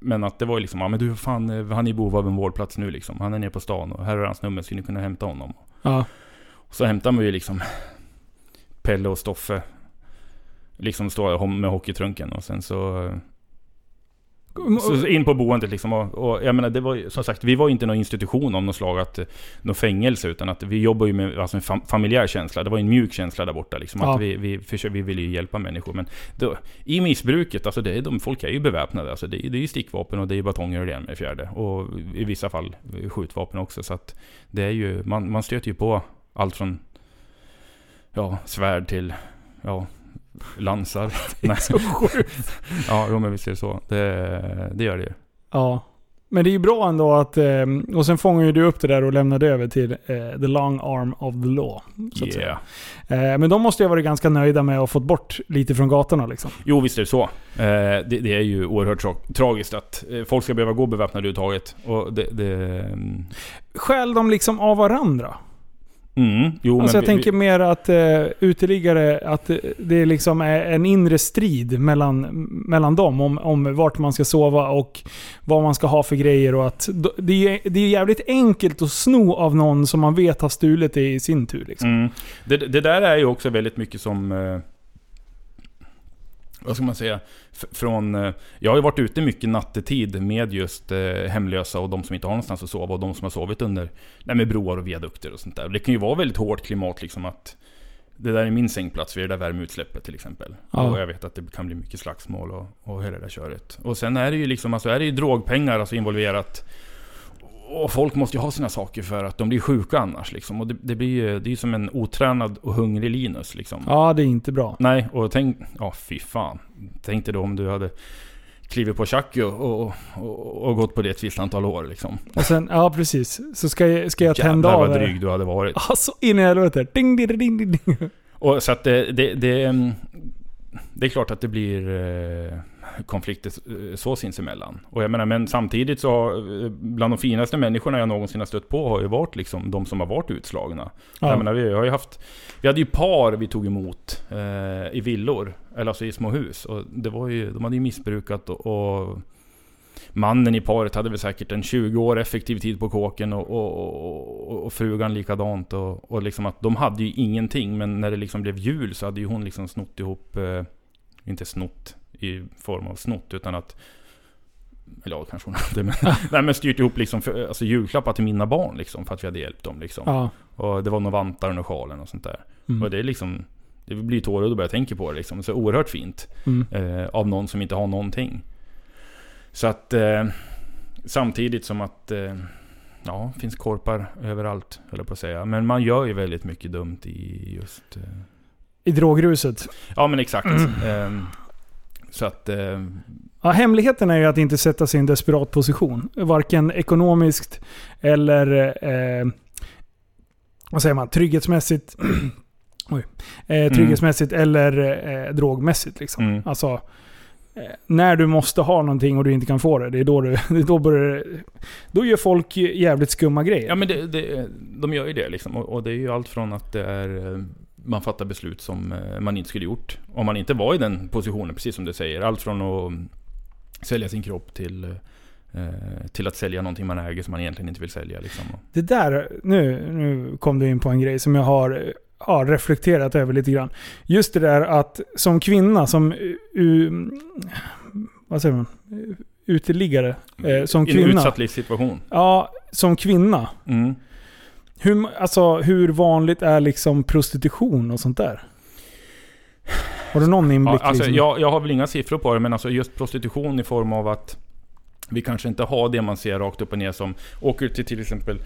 Men att det var ju liksom, ja men du fan, eh, han är i behov av en vårdplats nu liksom. Han är nere på stan och här är hans nummer, så ni kunna hämta honom. Ja. Så hämtar man ju liksom Pelle och Stoffe. Liksom står med hockeytrunken och sen så... Så in på boendet liksom. Och, och jag menar, det var som sagt, vi var inte någon institution om något slag, att, något fängelse, utan att vi jobbar ju med alltså, en fam familjär känsla. Det var en mjuk känsla där borta. Liksom, Ja. att vi, vi, försöker, vi vill ju hjälpa människor. Men då, i missbruket, alltså det är, de, folk är ju beväpnade. Alltså det, är- det är ju stickvapen och det är batonger och det med fjärde. Och i vissa fall skjutvapen också. Så att det är ju, man, man stöter ju på allt från ja, svärd till ja, lansar. [laughs] Nej. Så sjukt. [laughs] Ja, jo, men visst är det så. Det, det gör det ju. Ja. Men det är ju bra ändå att... Eh, och sen fångar ju du upp det där och lämnade över till eh, the long arm of the law. Så att säga. Yeah. Eh, men de måste ju ha varit ganska nöjda med att ha fått bort lite från gatorna liksom. Jo, visst är det så. Det, det är ju oerhört tra- tragiskt att folk ska behöva gå beväpnade överhuvudtaget. Och det... det mm, Skäl de liksom av varandra? Mm, jo, alltså men jag vi- tänker mer att uh, uteliggare, att det liksom är en inre strid mellan, mellan dem om, om vart man ska sova och vad man ska ha för grejer och att det är, det är jävligt enkelt att sno av någon som man vet har stulit det i sin tur liksom. Mm. Det, det där är ju också väldigt mycket som... Eh, vad ska man säga? Från... Eh, jag har ju varit ute mycket nattetid med just eh, hemlösa och de som inte har någonstans att sova och de som har sovit under nej, med broar och viadukter och sånt där. Det kan ju vara väldigt hårt klimat liksom att... Det där är min sängplats vid det där värmeutsläppet till exempel. Ja. Och jag vet att det kan bli mycket slagsmål och, och hela det där köret. Och sen är det ju liksom, alltså är det ju drogpengar alltså involverat. Och folk måste ju ha sina saker för att de blir sjuka annars liksom. Och det, det blir ju det är som en otränad och hungrig Linus liksom. Ja, det är inte bra. Nej, och tänk... Ja, fy fan. Tänk dig då om du hade klivit på Chucky och, och, och, gått på det ett visst antal år liksom. Och sen, ja precis. Så ska jag, ska jag tända Jävlar av vad dryg du hade varit. Alltså in i helvete. Ding, ding, ding, ding, ding. Och så att det, det, det, mm, det är klart att det blir eh, konflikter eh, så sinsemellan. Och jag menar, men samtidigt så har, eh, bland de finaste människorna jag någonsin har stött på har ju varit liksom de som har varit utslagna. Jag Ja. menar, vi har ju haft... Vi hade ju par vi tog emot eh, i villor, eller alltså i små hus. Och det var ju, de hade ju missbrukat och, och Mannen i paret hade väl säkert en 20 år effektiv tid på kåken och, och, och, och frugan likadant. Och, och liksom att de hade ju ingenting, men när det liksom blev jul så hade ju hon liksom snott ihop, eh, inte snott i form av snott, utan att eller ja, kanske hon hade, men, [laughs] nej, men styrt ihop liksom för, alltså julklappar till mina barn liksom, för att vi hade hjälpt dem. Liksom. Ja. Och det var några vantar och sjalen och sånt där. Mm. Och det är liksom, det blir tårögd bara jag tänker på det liksom. Så oerhört fint. Mm. Eh, av någon som inte har någonting. Så att eh, samtidigt som att eh, Ja, finns korpar överallt höll jag på att säga. Men man gör ju väldigt mycket dumt i just... Eh, I drogruset. ja men exakt. Mm. Eh, så att... Eh, Ja, hemligheten är ju att inte sätta sig i en desperat position. Varken ekonomiskt eller eh, vad säger man, trygghetsmässigt. [clears throat] Oj. Eh, trygghetsmässigt eller eh, drogmässigt. Liksom. Mm. Alltså, eh, när du måste ha någonting och du inte kan få det, det är då du... [laughs] Det är då, börjar, då gör folk jävligt skumma grejer. Ja men det, det, de gör ju det liksom. Och, och det är ju allt från att det är... Man fattar beslut som eh, man inte skulle gjort. Om man inte var i den positionen, precis som du säger. Allt från att mm, sälja sin kropp till... eh, Till att sälja någonting man äger som man egentligen inte vill sälja liksom. Det där, nu, nu kom du in på en grej som jag har ja, reflekterat över lite grann. Just det där att som kvinna, som u, vad säger man? Uteliggare. Eh, som I en kvinna. utsatt livssituation. Ja, som kvinna. Mm. Hur, alltså, hur vanligt är liksom prostitution och sånt där? Har du någon inblick? Ja, alltså, liksom? jag, jag har väl inga siffror på det, men alltså just prostitution i form av att vi kanske inte har det man ser rakt upp och ner som åker till till exempel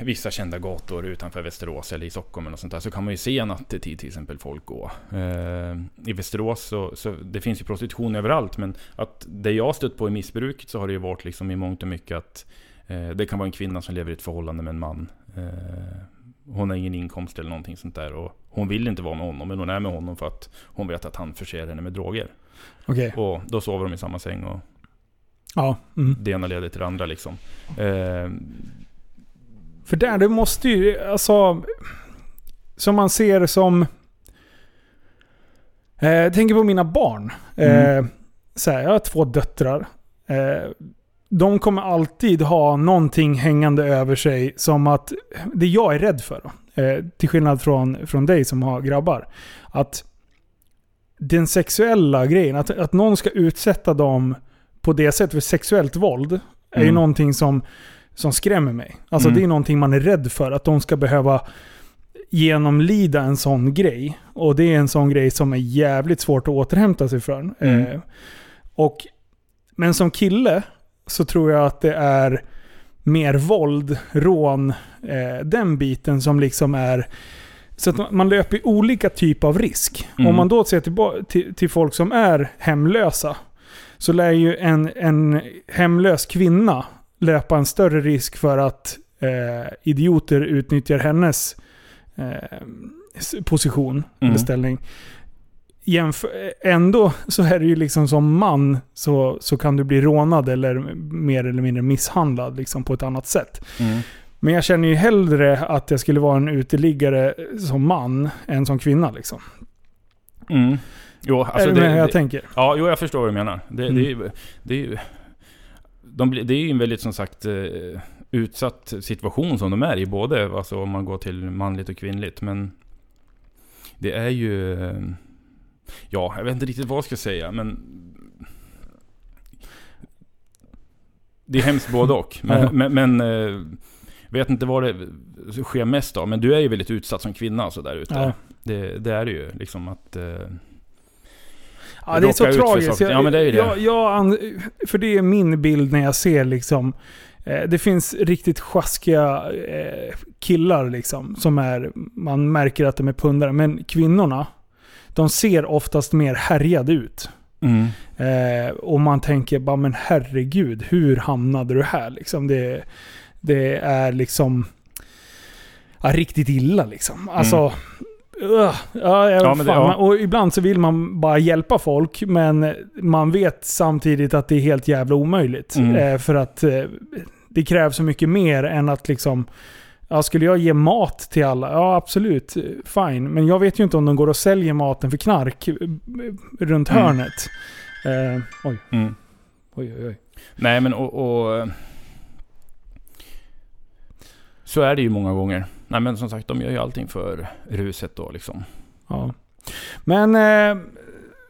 vissa kända gator utanför Västerås eller i Stockholm eller sånt där, så kan man ju se nattetid till exempel folk gå. Eh, I Västerås så, så det finns ju prostitution överallt, men att det jag stött på i missbruket så har det ju varit liksom i mångt och mycket att det kan vara en kvinna som lever i ett förhållande med en man. Eh, hon har ingen inkomst eller någonting sånt där och hon vill inte vara med honom, men hon är med honom för att hon vet att han förser henne med droger. Okej. Och då sover de i samma säng och Ja. Mm. det ena leder till det andra liksom. Eh, För där, det måste ju, alltså... Som man ser som... Eh, jag tänker på mina barn. Mm. Eh, så här, jag har två döttrar. Eh, de kommer alltid ha någonting hängande över sig som att... Det jag är rädd för. Eh, till skillnad från, från dig som har grabbar. Att den sexuella grejen, att, att någon ska utsätta dem på det sättet för sexuellt våld. Är ju Mm. någonting som, som skrämmer mig. Alltså Mm. det är någonting man är rädd för. Att de ska behöva genomlida en sån grej. Och det är en sån grej som är jävligt svårt att återhämta sig från. Mm. Eh, och, men som kille så tror jag att det är mer våld, rån, eh, den biten som liksom är... Så att man- löper olika typer av risk. Mm. Om man då ser tillba- till, till folk som är hemlösa, så lär ju en, en hemlös kvinna löpa en större risk för att eh, idioter utnyttjar hennes eh, position eller Mm. ställning. Jämför, ändå så är det ju liksom som man så, så kan du bli rånad eller mer eller mindre misshandlad liksom på ett annat sätt. mm. Men jag känner ju hellre att jag skulle vara en uteliggare som man än som kvinna liksom. Mm. Jo, alltså är det, hur jag det, tänker? Ja, jo, jag förstår vad du menar. Det, Mm. det, är, ju- det, är, ju- de, det är ju en väldigt, som sagt, eh, utsatt situation som de är i. Både alltså, om man går till manligt och kvinnligt. Men det är ju... Ja, jag vet inte riktigt vad jag ska säga, men... Det är hemskt både och. [laughs] Men, men, men eh, vet inte vad det sker mest av. Men du är ju väldigt utsatt som kvinna alltså, där ute. Ja. Det, det är det ju. Liksom att... Eh, Ja, det är så tragiskt. saker. Ja, men det är ju det. Jag, jag, för det är min bild när jag ser liksom eh, det finns riktigt sjaskiga eh, killar liksom. Som är, man märker att de är pundare. Men kvinnorna, de ser oftast mer härjade ut. Mm. Eh, och man tänker bara, men herregud, hur hamnade du här? Liksom det, det är liksom ja, riktigt illa liksom. Alltså, ugh, ja, ja, Ja, det- ja. Och ibland så vill man bara hjälpa folk, men man vet samtidigt att det är helt jävla omöjligt. Mm. Eh, för att eh, det krävs så mycket mer än att liksom Ja, skulle jag ge mat till alla? Ja, absolut. Fine. Men jag vet ju inte om de går och säljer maten för knark eh, runt Mm. hörnet. Eh, oj, Mm. oj, oj, oj. Nej men och, och... Så är det ju många gånger. Nej men som sagt, de gör ju allting för ruset då liksom. Ja. Men, eh,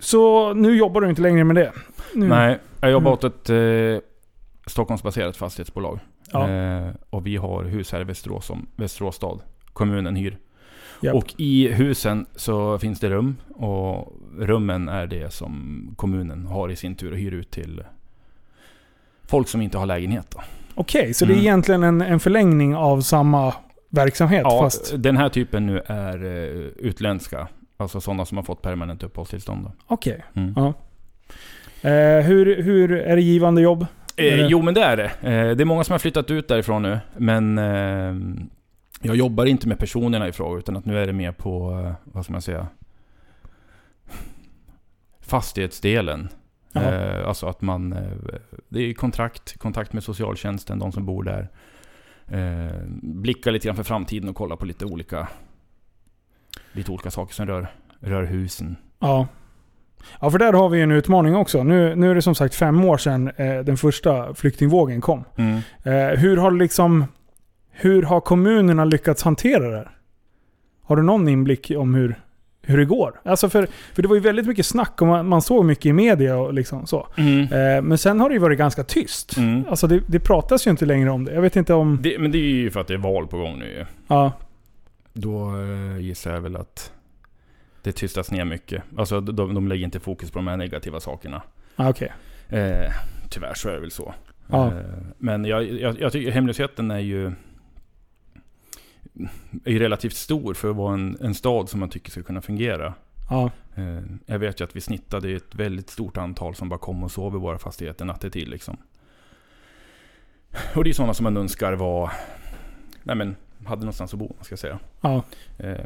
så nu jobbar du inte längre med det? Nu. Nej, jag jobbar Mm. åt ett eh, Stockholmsbaserat fastighetsbolag. Ja. Eh, och vi har hus här i Västerås, som Västerås stad. Kommunen hyr. Japp. Och i husen så finns det rum. Och rummen är det som kommunen har i sin tur och hyr ut till folk som inte har lägenhet. Då. Okej, så det är Mm. egentligen en, en förlängning av samma verkhet Ja, fast... den här typen nu är eh, utländska. Alltså sådana som har fått permanent uppehållstillstånd. Okej. Mm. Ja. Eh, hur, hur är det givande jobb? Eh, jo men det är det. Eh, det är många som har flyttat ut därifrån nu. Men eh, jag jobbar inte med personerna i fråga utan att nu är det mer på, eh, vad ska man säga, fastighetsdelen. Eh, alltså att man, eh, det är kontrakt, kontakt med socialtjänsten, de som bor där. Blicka lite grann för framtiden och kolla på lite olika, lite olika saker som rör, rör husen. Ja. Ja, för där har vi ju en utmaning också. Nu, nu är det som sagt fem år sedan eh, den första flyktingvågen kom. Eh, hur har liksom... Hur har kommunerna lyckats hantera det här? Har du någon inblick om hur, hur det går? Alltså för, för det var ju väldigt mycket snack och man, man såg mycket i media och liksom så. Mm. Eh, men sen har det ju varit ganska tyst. Mm. Alltså det, det pratas ju inte längre om det. Jag vet inte om... Det, men det är ju för att det är val på gång nu ju. Ja, Då eh, gissar jag väl att det tystas ner mycket. Alltså de, de lägger inte fokus på de här negativa sakerna. ah, okej. Eh, tyvärr så är det väl så. Ja. Eh, men jag, jag, jag tycker hemlösheten är ju, är ju relativt stor för att vara en, en stad som man tycker ska kunna fungera. Ja. Eh, jag vet ju att vi snittade ett väldigt stort antal som bara kom och sov i våra fastigheter nattetid liksom. Och det är sådana som man önskar var, nej men, hade någonstans att bo, ska säga. Ja. Eh,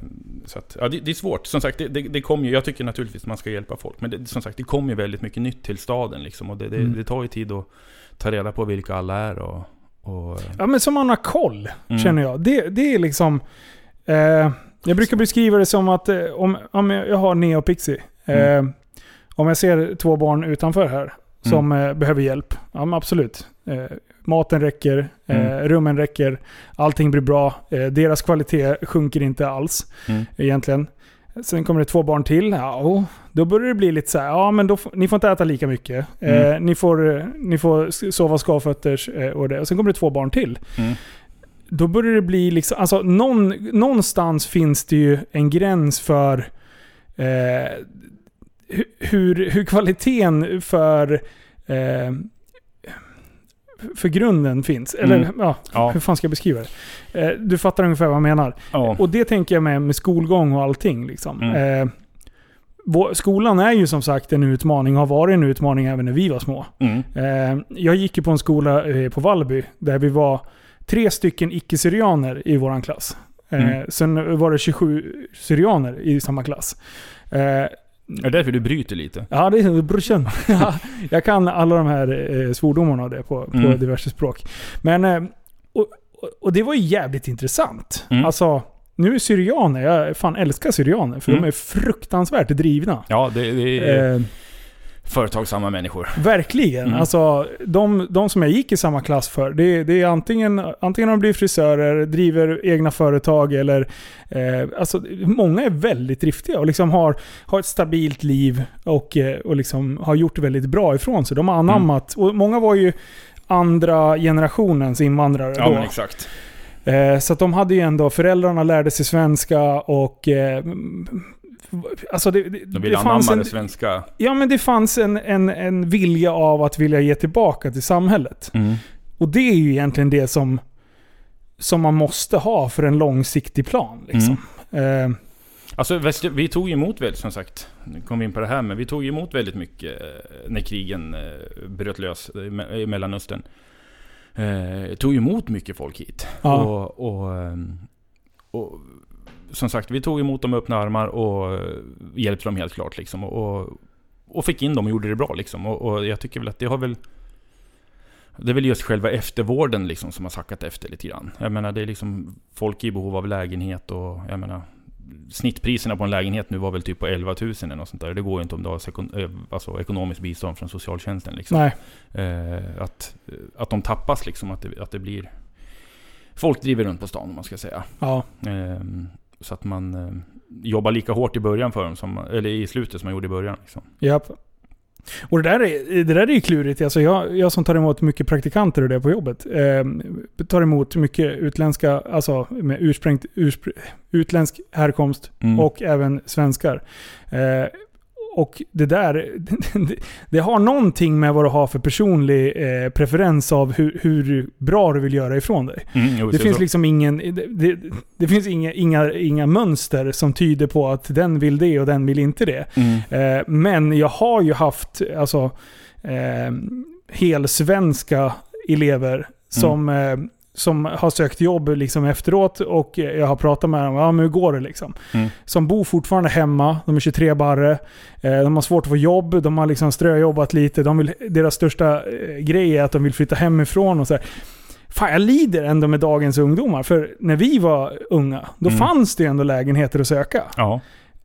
Så att, ja, det, det är svårt. Som sagt, det, det, det kommer ju, jag tycker naturligtvis man ska hjälpa folk. Men det, som sagt, det kommer ju väldigt mycket nytt till staden. Liksom, och det, Mm. det tar ju tid att ta reda på vilka alla är. Och, och, ja, men som man har koll, Mm. känner jag. Det, det är liksom... Eh, jag brukar beskriva det som att eh, om, om jag, jag har Neo Pixie. Eh, Mm. Om jag ser två barn utanför här som eh, behöver hjälp. Ja men absolut. Eh, maten räcker, eh, Mm. rummen räcker, allting blir bra. Eh, deras kvalitet sjunker inte alls mm, egentligen. Sen kommer det två barn till. Ja, och då börjar det bli lite så här, ja men då, ni får inte äta lika mycket. Eh, Mm. ni, får, eh, ni får sova skavfötters eh, och det. Och sen kommer det två barn till. mm, Då börjar det bli liksom, alltså någon, någonstans finns det ju en gräns för eh, hu- hur, hur kvaliteten för eh, för grunden finns. Eller Mm. ja, Ja. hur fan ska jag beskriva det? Eh, du fattar ungefär vad jag menar. ja. Och det tänker jag med, med skolgång och allting. Liksom. Mm. Eh, vår, skolan är ju som sagt en utmaning, har varit en utmaning även när vi var små. Mm, Eh, jag gick ju på en skola på Vallby där vi var tre stycken icke-syrianer i våran klass. Mm. Sen var det 27 syrianer i samma klass. Är det därför du bryter lite? ja, det är brorsan. [laughs] Ja, jag kan alla de här eh, svordomarna och det på, på Mm. diverse språk. Men, eh, och- och det var ju jävligt intressant. Mm. Alltså, nu är syrianer, jag fan älskar syrianer för Mm. de är fruktansvärt drivna. Ja, det, det är Eh, företagsamma människor. Verkligen. Mm. Alltså, de, de som jag gick i samma klass för, det, det är antingen, antingen de blir frisörer, driver egna företag eller... Eh, alltså, många är väldigt driftiga och liksom har, har ett stabilt liv och, eh, och liksom har gjort väldigt bra ifrån sig. De har anammat, och många var ju andra generationens invandrare Ja, då. men exakt. Eh, så att de hade ju ändå, föräldrarna lärde sig svenska och... Eh, mm, alltså det, det, De vill det fanns anamma det svenska. Ja men det fanns en, en, en vilja av att vilja ge tillbaka till samhället. Mm. Och det är ju egentligen det som, som man måste ha för en långsiktig plan. Liksom. Eh, Alltså vi tog emot väldigt, som sagt, nu kom vi in på det här, men vi tog emot väldigt mycket eh, när krigen eh, bröt lös i Me- i Mellanöstern. Eh, tog emot mycket folk hit. Ja. Och, och, ehm, och som sagt, vi tog emot dem med öppna armar och eh, hjälpte dem helt klart. Liksom, och, och, fick in dem och gjorde det bra. Liksom. Och, och jag tycker väl att det har väl... Det är väl just själva eftervården liksom som har sackat efter lite grann. Jag menar, det är liksom folk i behov av lägenhet och jag menar... Snittpriserna på en lägenhet nu var väl typ på 11 000 eller något sånt där. Det går ju inte om du har eh, alltså ekonomiskt bistånd från socialtjänsten. Liksom. Eh, att, att de tappas liksom, att det, att det blir... Folk driver runt på stan om man ska säga. Ja. Ehm, så att man eh, jobbar lika hårt i början för dem, som, eller i slutet som man gjorde i början. Liksom. Japp. Och det där är, det där är ju klurigt. Alltså jag, jag som tar emot mycket praktikanter och det på jobbet. Eh, tar emot mycket utländska, alltså med ursprängt, urspr, utländsk härkomst Mm. och även svenskar. Eh, och det där, det, [laughs] det har någonting med vad du har för personlig eh, preferens av hur, hur bra du vill göra ifrån dig. Mm, jo, Det finns liksom ingen, det, det, finns inga, inga, inga mönster som tyder på att den vill det och den vill inte det. Mm. Eh, men jag har ju haft alltså, eh, helsvenska elever som, eh, som har sökt jobb liksom efteråt och jag har pratat med dem. Ja, men hur går det liksom? Mm. Som bor fortfarande hemma. De är 23 barre. Eh, de har svårt att få jobb. De har liksom ströjobbat lite. De vill, deras största eh, grej är att de vill flytta hemifrån och så här. Fan, jag lider ändå med dagens ungdomar. För när vi var unga, då Mm. fanns det ändå lägenheter att söka. Ja.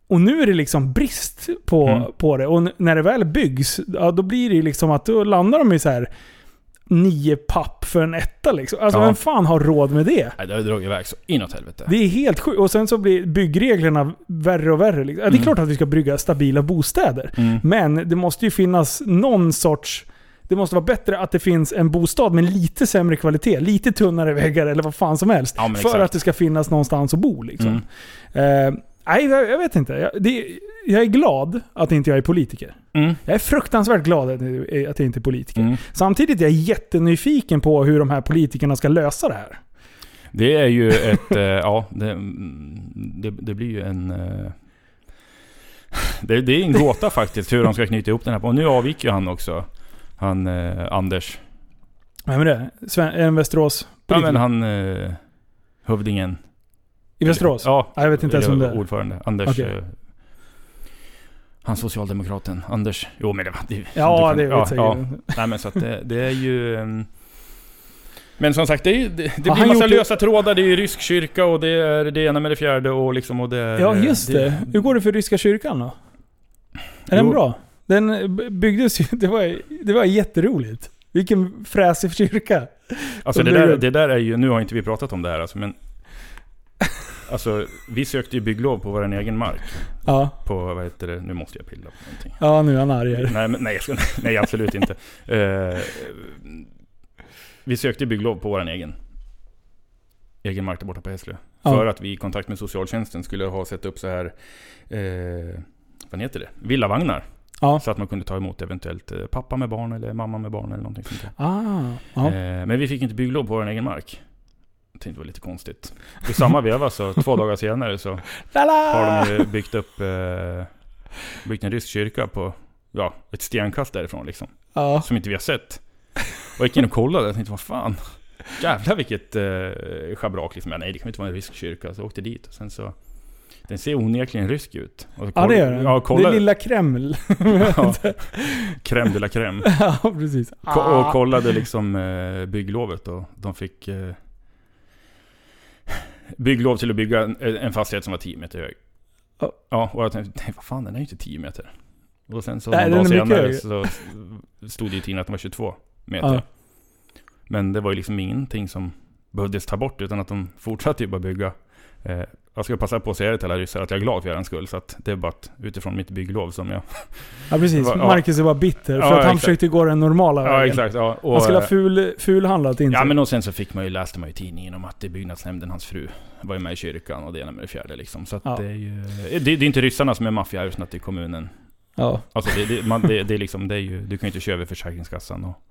Och nu är det liksom brist på, Mm. på det. Och när det väl byggs, ja, då blir det liksom att då landar de i så här nio papp för en etta liksom. Alltså Ja. vem fan har råd med det? Nej, det har dragit iväg så inåt helvete. Det är helt sjukt. Och sen så blir byggreglerna värre och värre. Liksom. Ja, det är Mm. klart att vi ska bygga stabila bostäder. Mm. Men det måste ju finnas någon sorts... Det måste vara bättre att det finns en bostad med lite sämre kvalitet, lite tunnare väggar eller vad fan som helst. Ja, för att det ska finnas någonstans att bo liksom. Mm. Eh, nej, jag, jag vet inte. Jag, det, jag är glad att inte jag är politiker. Mm. Jag är fruktansvärt glad att jag att jag inte är politiker. Mm. Samtidigt är jag jättenyfiken på hur de här politikerna ska lösa det här. Det är ju ett... [laughs] eh, ja, det, mm, det, det blir ju en... eh, det, det är en gåta faktiskt hur de ska knyta ihop den här. Och nu avviker ju han också. Han eh, Anders. Vem är det? Sven, en Västerås Ja politiker? men han... Eh, hövdingen. I Västerås? Ja. Ja, jag vet inte ens om det är. Ordförande. Anders... Okej. Eh, han socialdemokraten. Anders... Jo men det var... Det, Ja, du det kan- vet ja, jag. ja. Nej men så att det, det är ju... ehm, Men som sagt, det, är, det, det blir massa gjort det- lösa trådar. Det är ju rysk kyrka och det är det ena med det fjärde och liksom och det är... Ja, just det. Hur går det för ryska kyrkan då? Är den Jo. bra? Den byggdes ju... [laughs] Det var, det var jätteroligt. Vilken fräsig kyrka. Alltså det där, det där är ju... Nu har inte vi pratat om det här alltså, men... Alltså, vi sökte ju bygglov på vår egen mark. Ja, På, vad heter det? Nu måste jag pilla på någonting. ja nu är han arg. Nej, men, nej, [laughs] nej, absolut inte. Eh, vi sökte bygglov på vår egen, egen mark där borta på Hässlö. Ja. För att vi i kontakt med socialtjänsten skulle ha sett upp så här, eh, vad heter det? Villavagnar. Ja. Så att man kunde ta emot eventuellt eh, pappa med barn eller mamma med barn eller någonting sånt där. Ah, ja. Men vi fick inte bygglov på vår egen mark. Jag tänkte det var lite konstigt. I samma veva så, två dagar senare så har de ju byggt upp eh, byggt en rysk kyrka på ja, ett stenkast därifrån liksom. Ja. Som inte vi har sett. Och jag gick in och kollade och tänkte vad fan. Jävlar vilket eh, schabrak liksom. Ja, nej det kan inte vara en rysk kyrka. Så jag åkte dit och sen så... Den ser onekligen rysk ut. Och så ja, det gör den. Ja, kolla, Det är lilla Kreml. [laughs] ja, crème de la crème. ja, precis. Ko- Ah. och kollade liksom eh, bygglovet och de fick eh, bygglov till att bygga en, fastighet som var 10 meter hög. Ja. Ja, och jag tänkte, nej vad fan den är ju inte 10 meter. Och sen så Nej, någon dag senare så stod det i tidningen att den var 22 meter. Ja. Men det var ju liksom ingenting som behövdes ta bort utan att de fortsatte ju bara bygga. Eh, jag ska passa på att säga det till alla ryssar att jag är glad för er skull. Så att det är bara att utifrån mitt bygglov som jag... Ja precis. [laughs] Ja. Marcus är bara bitter. För Ja, att han exakt. försökte gå den normala Ja vägen. exakt. Ja, och, Han skulle ha eh, ful, fulhandlat in Ja men och sen så fick man ju, läste man ju i tidningen om att det är byggnadsnämnden, hans fru, var ju med i kyrkan och det ena med det fjärde liksom. Så Ja. det är ju... Det, det är inte ryssarna som är maffia utan att det är kommunen. Ja. Alltså det, det, man, det, det är liksom, det är ju... Du kan ju inte köra över Försäkringskassan och...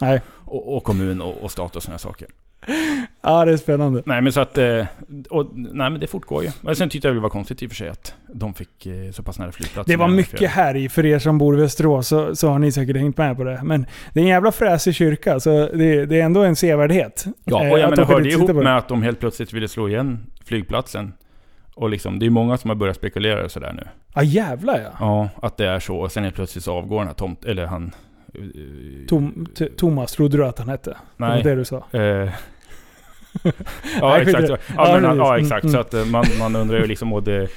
Nej. Och, och kommun och, och stat och sådana saker. [laughs] Ja, det är spännande. Nej men så att... eh, Och, nej men det fortgår ju. Men sen tyckte jag det var konstigt i och för sig att de fick eh, så pass nära flygplatsen. Det var mycket härj för er som bor i Västerås, så, så har ni säkert hängt med på det. Men det är en jävla fräsig kyrka, så det, det är ändå en sevärdhet. Ja, eh, och jag att menar, hörde ihop med att de helt plötsligt ville slå igen flygplatsen. Och liksom, det är många som har börjat spekulera sådär nu. Ja jävlar ja. Ja, att det är så. Och sen helt plötsligt så avgår den här tomt... Eller han... Tom, Thomas trodde du att han hette? Det var Nej. det du sa. Eh, [laughs] ja, [laughs] Nej, exakt. Ja, men, ja, Mm, exakt. mm. Så att eh, man, man undrar ju liksom... Det,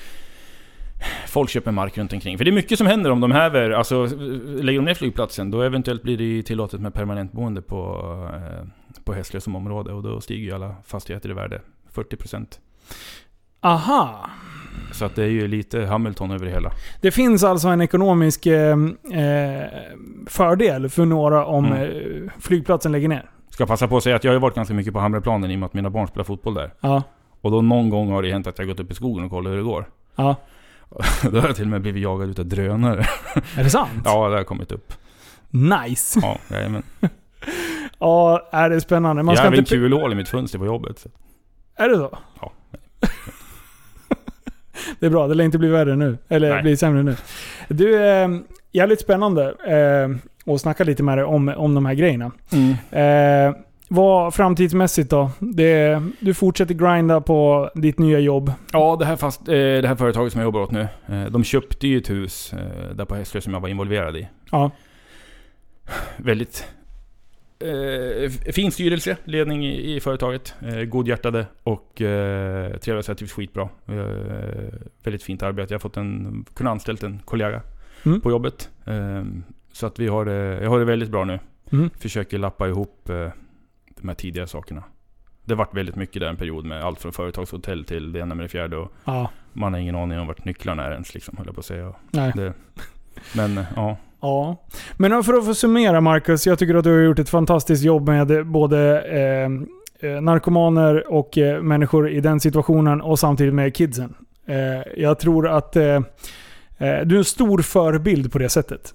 folk köper mark runt omkring. För det är mycket som händer om de häver... Alltså, lägger de ner flygplatsen, då eventuellt blir det ju tillåtet med permanentboende på, eh, på Hässlö som område. Och då stiger ju alla fastigheter i värde. 40%. Aha! Så att det är ju lite Hamilton över det hela. Det finns alltså en ekonomisk eh, eh, fördel för några om Mm. eh, flygplatsen lägger ner. Ska passa på att säga att jag har varit ganska mycket på Hamreplanen i och med att mina barn spelar fotboll där. Ja. Och då någon gång har det hänt att jag gått upp i skogen och kollat hur det går. Ja. [laughs] Då har jag till och med blivit jagad utav drönare. [laughs] Är det sant? Ja, det har kommit upp. Nice! Ja, jajamän. [laughs] Ja, är det spännande. Man Jag har inte... kulhål i mitt fönster på jobbet. Så. Är det så? Ja. [laughs] det är bra, det lär inte bli värre nu. Eller Nej. bli sämre nu. Du, eh, jävligt spännande eh, att snacka lite med dig om, om de här grejerna. Eh, vad framtidsmässigt då? Det, du fortsätter grinda på ditt nya jobb. Ja, det här, fast, eh, det här företaget som jag jobbar åt nu. Eh, de köpte ju ett hus eh, där på Hässlö som jag var involverad i. Ja. Väldigt eh, fin styrelse, ledning i, i företaget. Eh, godhjärtade och eh, trevliga sätt, skitbra. Eh, väldigt fint arbete. Jag har fått en, kunnat anställt en kollega Mm. på jobbet. Eh, så att vi har det, jag har det väldigt bra nu. Mm. Försöker lappa ihop eh, de här tidigare sakerna. Det varit väldigt mycket där en period med allt från företagshotell till det ena med det fjärde. Och Ja. man har ingen aning om vart nycklarna är ens, liksom, höll jag på att säga. Nej. Det, men eh, ja. Ja. Men för att få summera Marcus, jag tycker att du har gjort ett fantastiskt jobb med både eh, eh, narkomaner och eh, människor i den situationen och samtidigt med kidsen. Eh, jag tror att eh, eh, du är en stor förebild på det sättet.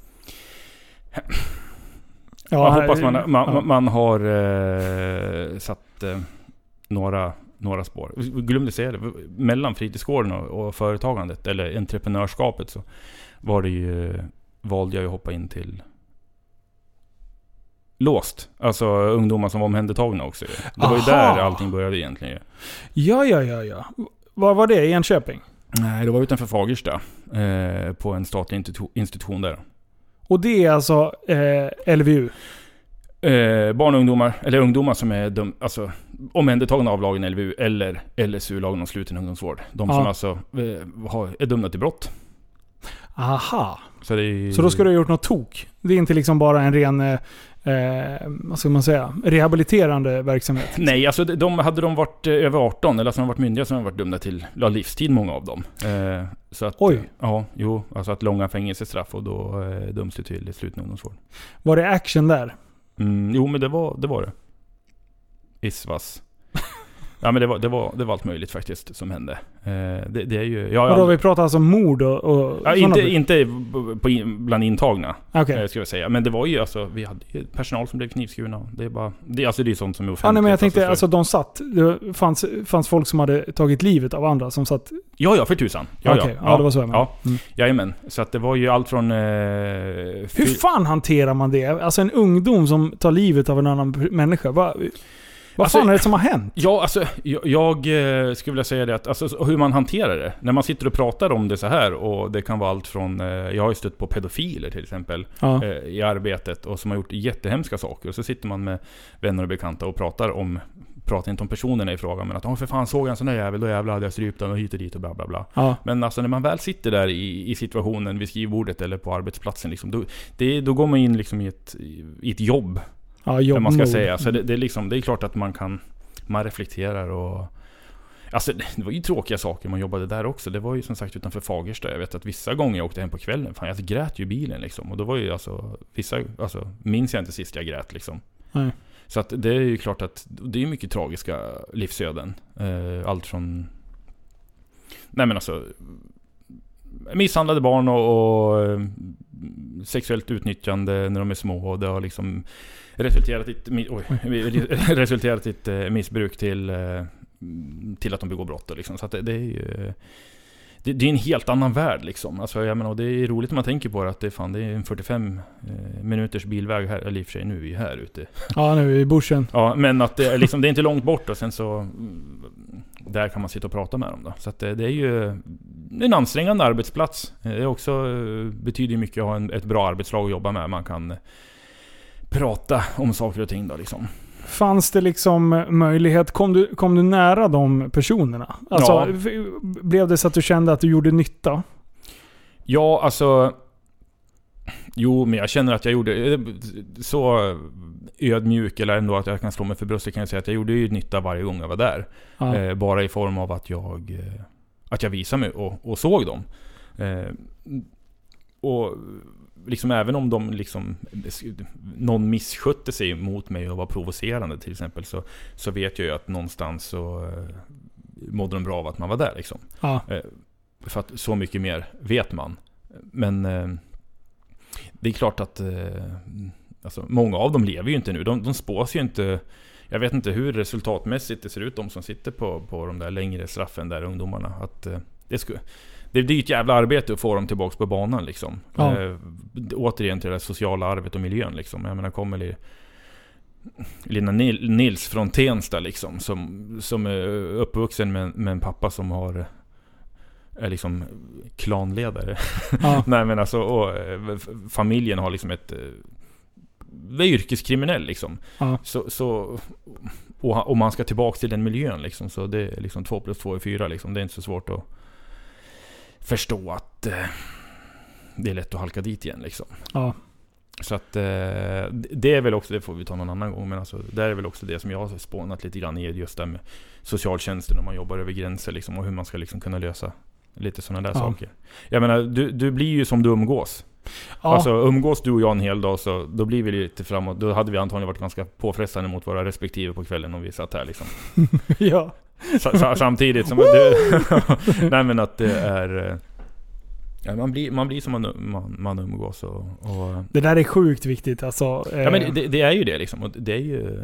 jag hoppas man, man, ja. man har eh, satt eh, några, några spår. Vi glömde säga det. Mellan fritidsgården och, och företagandet, eller entreprenörskapet, så var det ju, valde jag att hoppa in till låst. Alltså ungdomar som var omhändertagna också. Det var ju Aha. där allting började egentligen. Ja, ja, ja, ja. Var var det? I Enköping? Nej, det var utanför Fagersta. Eh, på en statlig institu- institution där. Och det är alltså eh, LVU? Eh, barn och ungdomar, eller ungdomar som är dum, alltså, omhändertagna av lagen LVU eller LSU, lagen om sluten ungdomsvård. De Ja. som alltså eh, har, är dömda till brott. Aha. Så, är, Så då ska du ha gjort något tok? Det är inte liksom bara en ren, eh, eh, vad ska man säga, rehabiliterande verksamhet? Nej, alltså de- de, hade de varit eh, över 18, eller alltså de varit myndiga, så hade de varit dömda till ja, livstid, många av dem. Eh, så att, Oj. Ja, jo, alltså att långa fängelsestraff och då eh, döms du till sluten ungdomsvård. Var det action där? Mm, jo, men det var det. Var det. Isvas. Ja, men det var, det, var, det var allt möjligt faktiskt som hände. Eh, det, det är ju... Jag har Vadå, aldrig- vi pratar alltså mord och, och Ja, sådana inte, inte på in, bland intagna, Okej. eh, ska jag säga. Men det var ju alltså, vi hade ju personal som blev knivskurna. Det är bara, det, alltså det är sånt som är offentligt. Ja, nej, men jag tänkte, så- alltså de satt. Det fanns, fanns folk som hade tagit livet av andra som satt... Ja, ja, för tusan. Ja, Okej, ja, det var så jag menade. Ja, Mm. jajamän. Så att det var ju allt från... Eh, Hur fan hanterar man det? Alltså en ungdom som tar livet av en annan människa. Va, vad Alltså- fan är det som har hänt? Ja, alltså jag, jag eh, skulle vilja säga det att alltså, så- hur man hanterar det. När man sitter och pratar om det så här och det kan vara allt från... Eh, jag har ju stött på pedofiler till exempel Ja. eh, i arbetet och som har gjort jättehemska saker. Och så sitter man med vänner och bekanta och pratar om... Pratar inte om personerna i frågan men att "Åh för fan såg jag en sån där jävel, då jävlar hade jag strypt den och hit och dit och bla bla bla. Ja. Men alltså när man väl sitter där i, i situationen vid skrivbordet eller på arbetsplatsen liksom, då, det, då går man in liksom i ett, i ett jobb Ja, jobb man ska mode. säga. Så det, det, är liksom, det är klart att man kan... Man reflekterar och... Alltså det var ju tråkiga saker man jobbade där också. Det var ju som sagt utanför Fagersta. Jag vet att vissa gånger jag åkte hem på kvällen, fan jag grät ju i bilen liksom. Och då var ju alltså... Vissa... Alltså minns jag inte sist jag grät liksom. Nej. Så att det är ju klart att det är mycket tragiska livsöden. Eh, allt från... Nej men alltså... Misshandlade barn och, och eh, sexuellt utnyttjande när de är små och det har liksom resulterat i ett, oj, [laughs] resulterat i ett eh, missbruk till, eh, till att de begår brott. Liksom. Så det, det är ju... Det, det är en helt annan värld liksom. Alltså, jag menar, det är roligt när man tänker på det att det är, fan, det är en 45 eh, minuters bilväg här, eller i och för sig nu är vi här ute. Ja, nu i bushen. Ja, men att det är, liksom, det är inte långt bort och sen så... Där kan man sitta och prata med dem då. Så det, det är ju är en ansträngande arbetsplats. Det är också, betyder mycket att ha en, ett bra arbetslag att jobba med. Man kan prata om saker och ting då liksom. Fanns det liksom möjlighet, kom du, kom du nära de personerna? Alltså, Ja. blev det så att du kände att du gjorde nytta? Ja, alltså... Jo, men jag känner att jag gjorde... eh, Så ödmjuk, eller ändå att jag kan slå mig för bröstet, kan jag säga att jag gjorde ju nytta varje gång jag var där. Ja. Eh, bara i form av att jag, eh, att jag visade mig och, och såg dem. Eh, och liksom även om de liksom, någon misskötte sig mot mig och var provocerande till exempel, så, så vet jag ju att någonstans så eh, mådde de bra av att man var där liksom. Ja. Eh, För att så mycket mer vet man. Men eh, det är klart att alltså, många av dem lever ju inte nu. De, de spås ju inte. Jag vet inte hur resultatmässigt det ser ut, de som sitter på, på de där längre straffen, där ungdomarna. Att, det, sku, det, det är ett jävla arbete att få dem tillbaka på banan liksom. Ja. Eh, återigen till det sociala arvet och miljön liksom. Jag menar, kommer det Lina Nil- Nils från Tensta liksom, som, som är uppvuxen med, med en pappa som har är liksom klanledare. Ja. [laughs] Nej men alltså, och, eh, familjen har liksom ett... eh, är yrkeskriminell liksom. Ja. Så, så, och om man ska tillbaka till den miljön liksom, så det är liksom två plus två är fyra liksom. Det är inte så svårt att förstå att eh, det är lätt att halka dit igen liksom. Ja. Så att eh, det är väl också, det får vi ta någon annan gång, men alltså, det är väl också det som jag har spånat lite grann i just det med socialtjänsten, när man jobbar över gränser liksom, och hur man ska liksom kunna lösa lite sådana där Ja. saker. Jag menar, du, du blir ju som du umgås. Ja. Alltså umgås du och jag en hel dag så då blir vi lite framåt. Då hade vi antagligen varit ganska påfrestande mot våra respektive på kvällen om vi satt här liksom. [laughs] ja. Sa, sa, samtidigt som du... [laughs] Nej men att det är... eh, Ja, man, blir, man blir som man, man, man umgås och... och Det där är sjukt viktigt alltså. eh, Ja men det, det är ju det liksom. Och det är ju...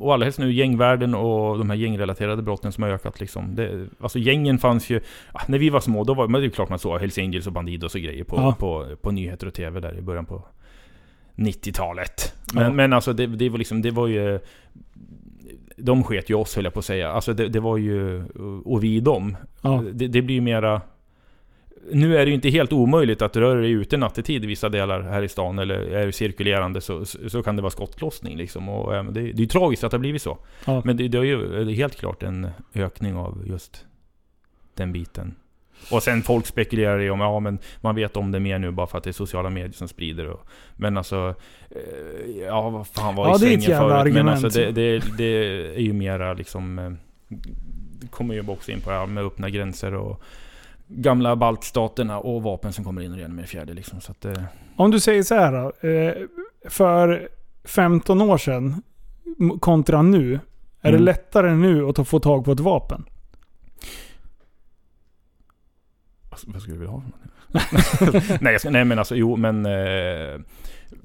Och allra helst nu gängvärlden och de här gängrelaterade brotten som har ökat liksom. Det, alltså gängen fanns ju... ja, När vi var små, då var men det är klart man såg Hells Angels och Bandidos och grejer på, Ja. på, på nyheter och TV där i början på 90-talet. Men, Ja. men alltså det, det var liksom, det var ju... De sket ju oss höll jag på att säga. Alltså det, det var ju... Och vi dem. ja. Det, det blir ju mera... Nu är det ju inte helt omöjligt att röra dig ute nattetid i vissa delar här i stan, eller är du cirkulerande så, så kan det vara skottlossning liksom. Och, eh, det, det är ju tragiskt att det har blivit så. Ja. Men det, det är ju helt klart en ökning av just den biten. Och sen folk spekulerar i om, ja men man vet om det mer nu bara för att det är sociala medier som sprider och, Men alltså, eh, ja vad fan var Ja, i svängen förut. Men argument. alltså det, det, det är ju mera liksom, eh, det kommer ju också in på det här med öppna gränser och gamla baltstaterna och vapen som kommer in och redan med fjärde liksom. Så att, eh, Om du säger så här då. För 15 år sedan kontra nu. Är Mm. det lättare nu att få tag på ett vapen? alltså, vad skulle du vilja ha för någonting? [laughs] nej, jag ska, nej men alltså jo men... Eh,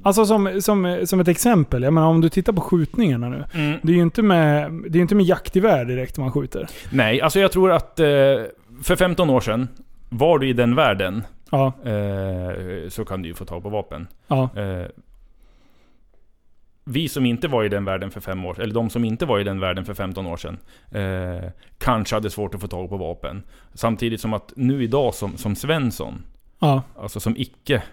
Alltså som, som, som ett exempel. Jag menar om du tittar på skjutningarna nu. mm. Det är ju inte med, det är inte med jaktgevär direkt man skjuter. Nej, alltså jag tror att eh, för 15 år sedan, var du i den världen, Ja, eh, så kan du ju få tag på vapen. ja, Eh, vi som inte var i den världen för fem år eller de som inte var i den världen för 15 år sedan, eh, kanske hade svårt att få tag på vapen. Samtidigt som att nu idag som, som Svensson, ja. alltså som icke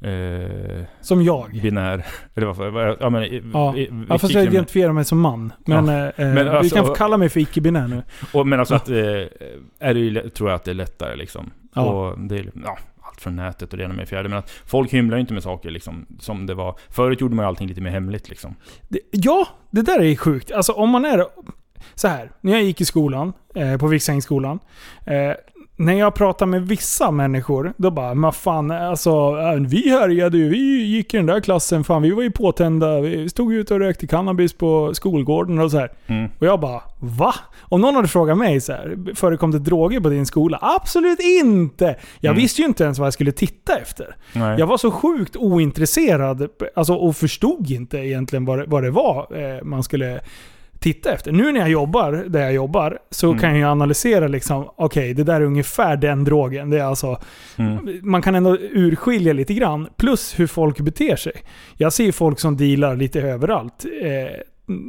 eh, Som jag. binär, eller vad ja men... i- Ja. i- Ja, fast jag identifierar mig som man. Men, eh, Men du alltså- kan få kalla mig för icke-binär nu. Och, men alltså att, eh, är det tror jag att det är lättare liksom. Ja. Och det ja, allt från nätet och det ena med det fjärde. Men att folk hymlar ju inte med saker liksom, som det var. Förut gjorde man ju allting lite mer hemligt liksom. Det, ja, det där är sjukt. Alltså om man är... Så här, när jag gick i skolan, eh, på Viksängsskolan. Eh, när jag pratar med vissa människor, då bara, men fan, alltså, äh, vi härjade ju, vi gick i den där klassen, fan vi var ju påtända, vi stod ute och rökte cannabis på skolgården och så här. Mm. Och jag bara, va? Om någon hade frågat mig så här, förekom det droger på din skola? Absolut inte! Jag Mm. visste ju inte ens vad jag skulle titta efter. Nej. Jag var så sjukt ointresserad alltså, och förstod inte egentligen vad det, vad det var eh, man skulle titta efter. Nu när jag jobbar där jag jobbar så Mm. kan jag analysera liksom, okej det där är ungefär den drogen. Det är alltså, Mm. man kan ändå urskilja lite grann. Plus hur folk beter sig. Jag ser folk som dealar lite överallt. Eh,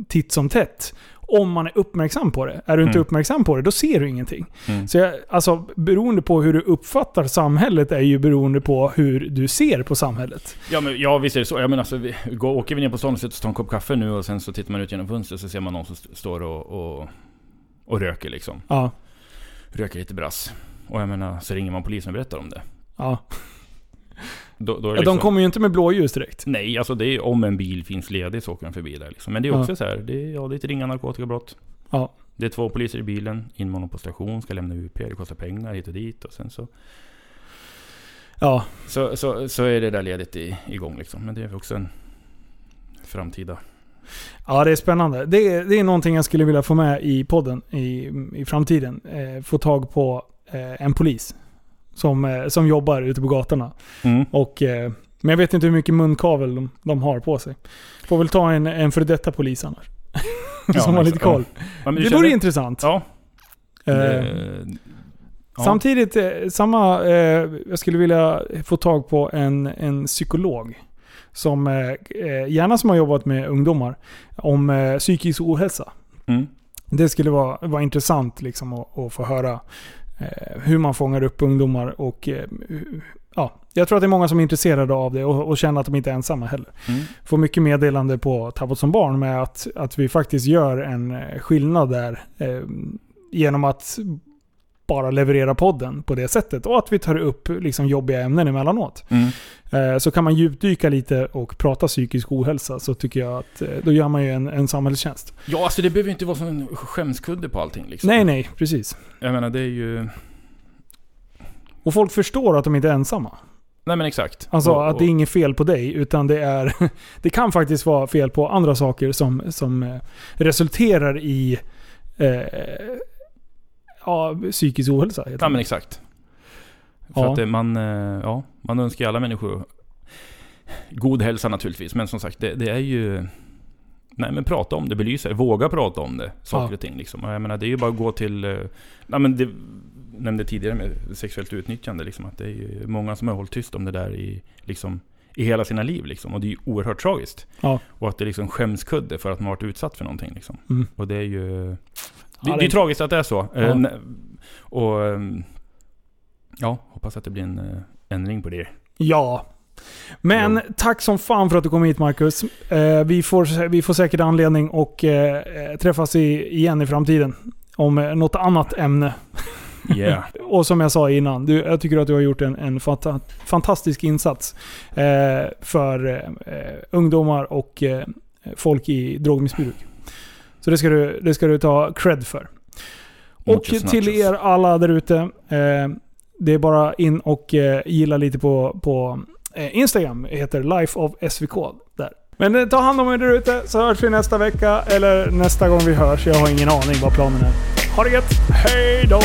titt som tätt. Om man är uppmärksam på det. Är du inte Mm. uppmärksam på det, då ser du ingenting. Mm. Så jag, alltså, beroende på hur du uppfattar samhället är ju beroende på hur du ser på samhället. Ja, men, ja visst är det så. Jag menar, alltså, vi, går, åker vi ner på stan och tar en kopp kaffe nu och sen så tittar man ut genom fönstret så ser man någon som st- står och, och, och röker liksom. Ja. Röker lite brass. Och jag menar, så ringer man polisen och berättar om det. ja. Då, då Ja, liksom, De kommer ju inte med blåljus direkt. Nej, alltså det är om en bil finns ledig så åker de förbi där liksom. Men det är Ja. också så här, det är, ja, det är ett ringa narkotikabrott. Ja. Det är två poliser i bilen, in med honom på station, ska lämna UP, det kostar pengar hit och dit och sen så Ja. Så, så, så är det där ledet i, igång liksom. Men det är också en framtida... Ja, det är spännande. Det är, det är någonting jag skulle vilja få med i podden i, i framtiden. Eh, få tag på eh, en polis. Som, eh, som jobbar ute på gatorna. Mm. Och, eh, men jag vet inte hur mycket munkavel de, de har på sig. Får väl ta en, en före detta polis annars. [laughs] Ja, som har lite koll. Ja, det vore intressant. Ja. Eh, ja. Samtidigt, eh, samma, eh, jag skulle vilja få tag på en, en psykolog. Som eh, gärna som har jobbat med ungdomar. Om psykisk ohälsa. Mm. Det skulle vara, vara intressant liksom att, att få höra hur man fångar upp ungdomar. Och, eh, ja, jag tror att det är många som är intresserade av det och, och känner att de inte är ensamma heller. Mm. Får mycket meddelande på Tappet som barn med att, att vi faktiskt gör en eh, skillnad där. Eh, genom att bara leverera podden på det sättet. Och att vi tar upp liksom, jobbiga ämnen emellanåt. Mm. Eh, så kan man djupdyka lite och prata psykisk ohälsa så tycker jag att eh, då gör man ju en, en samhällstjänst. Ja, alltså det behöver inte vara sån skämskudde på allting liksom. Nej, nej, precis. Jag menar det är ju... Och folk förstår att de inte är ensamma. Nej men exakt. Alltså Och- att det är inget fel på dig, utan det är... [laughs] Det kan faktiskt vara fel på andra saker som, som eh, resulterar i... Eh, ja, psykisk ohälsa. Ja men exakt. För Ja. att det, man, eh, ja, man önskar ju alla människor god hälsa naturligtvis. Men som sagt, det, det är ju... Nej men prata om det, belysa det, våga prata om det. Saker Ja. och ting liksom. Jag menar det är ju bara att gå till... eh, Nej men det nämnde tidigare med sexuellt utnyttjande liksom. Att det är ju många som har hållit tyst om det där i, liksom, i hela sina liv liksom. Och det är ju oerhört tragiskt. Ja. Och att det är liksom skämskudde för att man varit utsatt för någonting liksom. Mm. Och det är ju... Det, Ja, det är tragiskt att det är så. Ja. Eh, Och... ehm, Ja, hoppas att det blir en eh, ändring på det. Ja. Men tack som fan för att du kom hit Marcus. Eh, vi, får, vi får säkert anledning att träffas igen i framtiden. Om något annat ämne. Yeah. [laughs] Och som jag sa innan, du, jag tycker att du har gjort en, en fanta, fantastisk insats eh, för eh, ungdomar och eh, folk i drogmissbruk. Så det ska du, det ska du ta cred för. Och till er alla där ute. Eh, det är bara in och eh, gilla lite på, på eh, Instagram. Det heter Life of SVK. Där. Men eh, ta hand om er där ute så hörs vi nästa vecka. Eller nästa gång vi hörs. Jag har ingen aning vad planen är. Ha det gött. Hej då!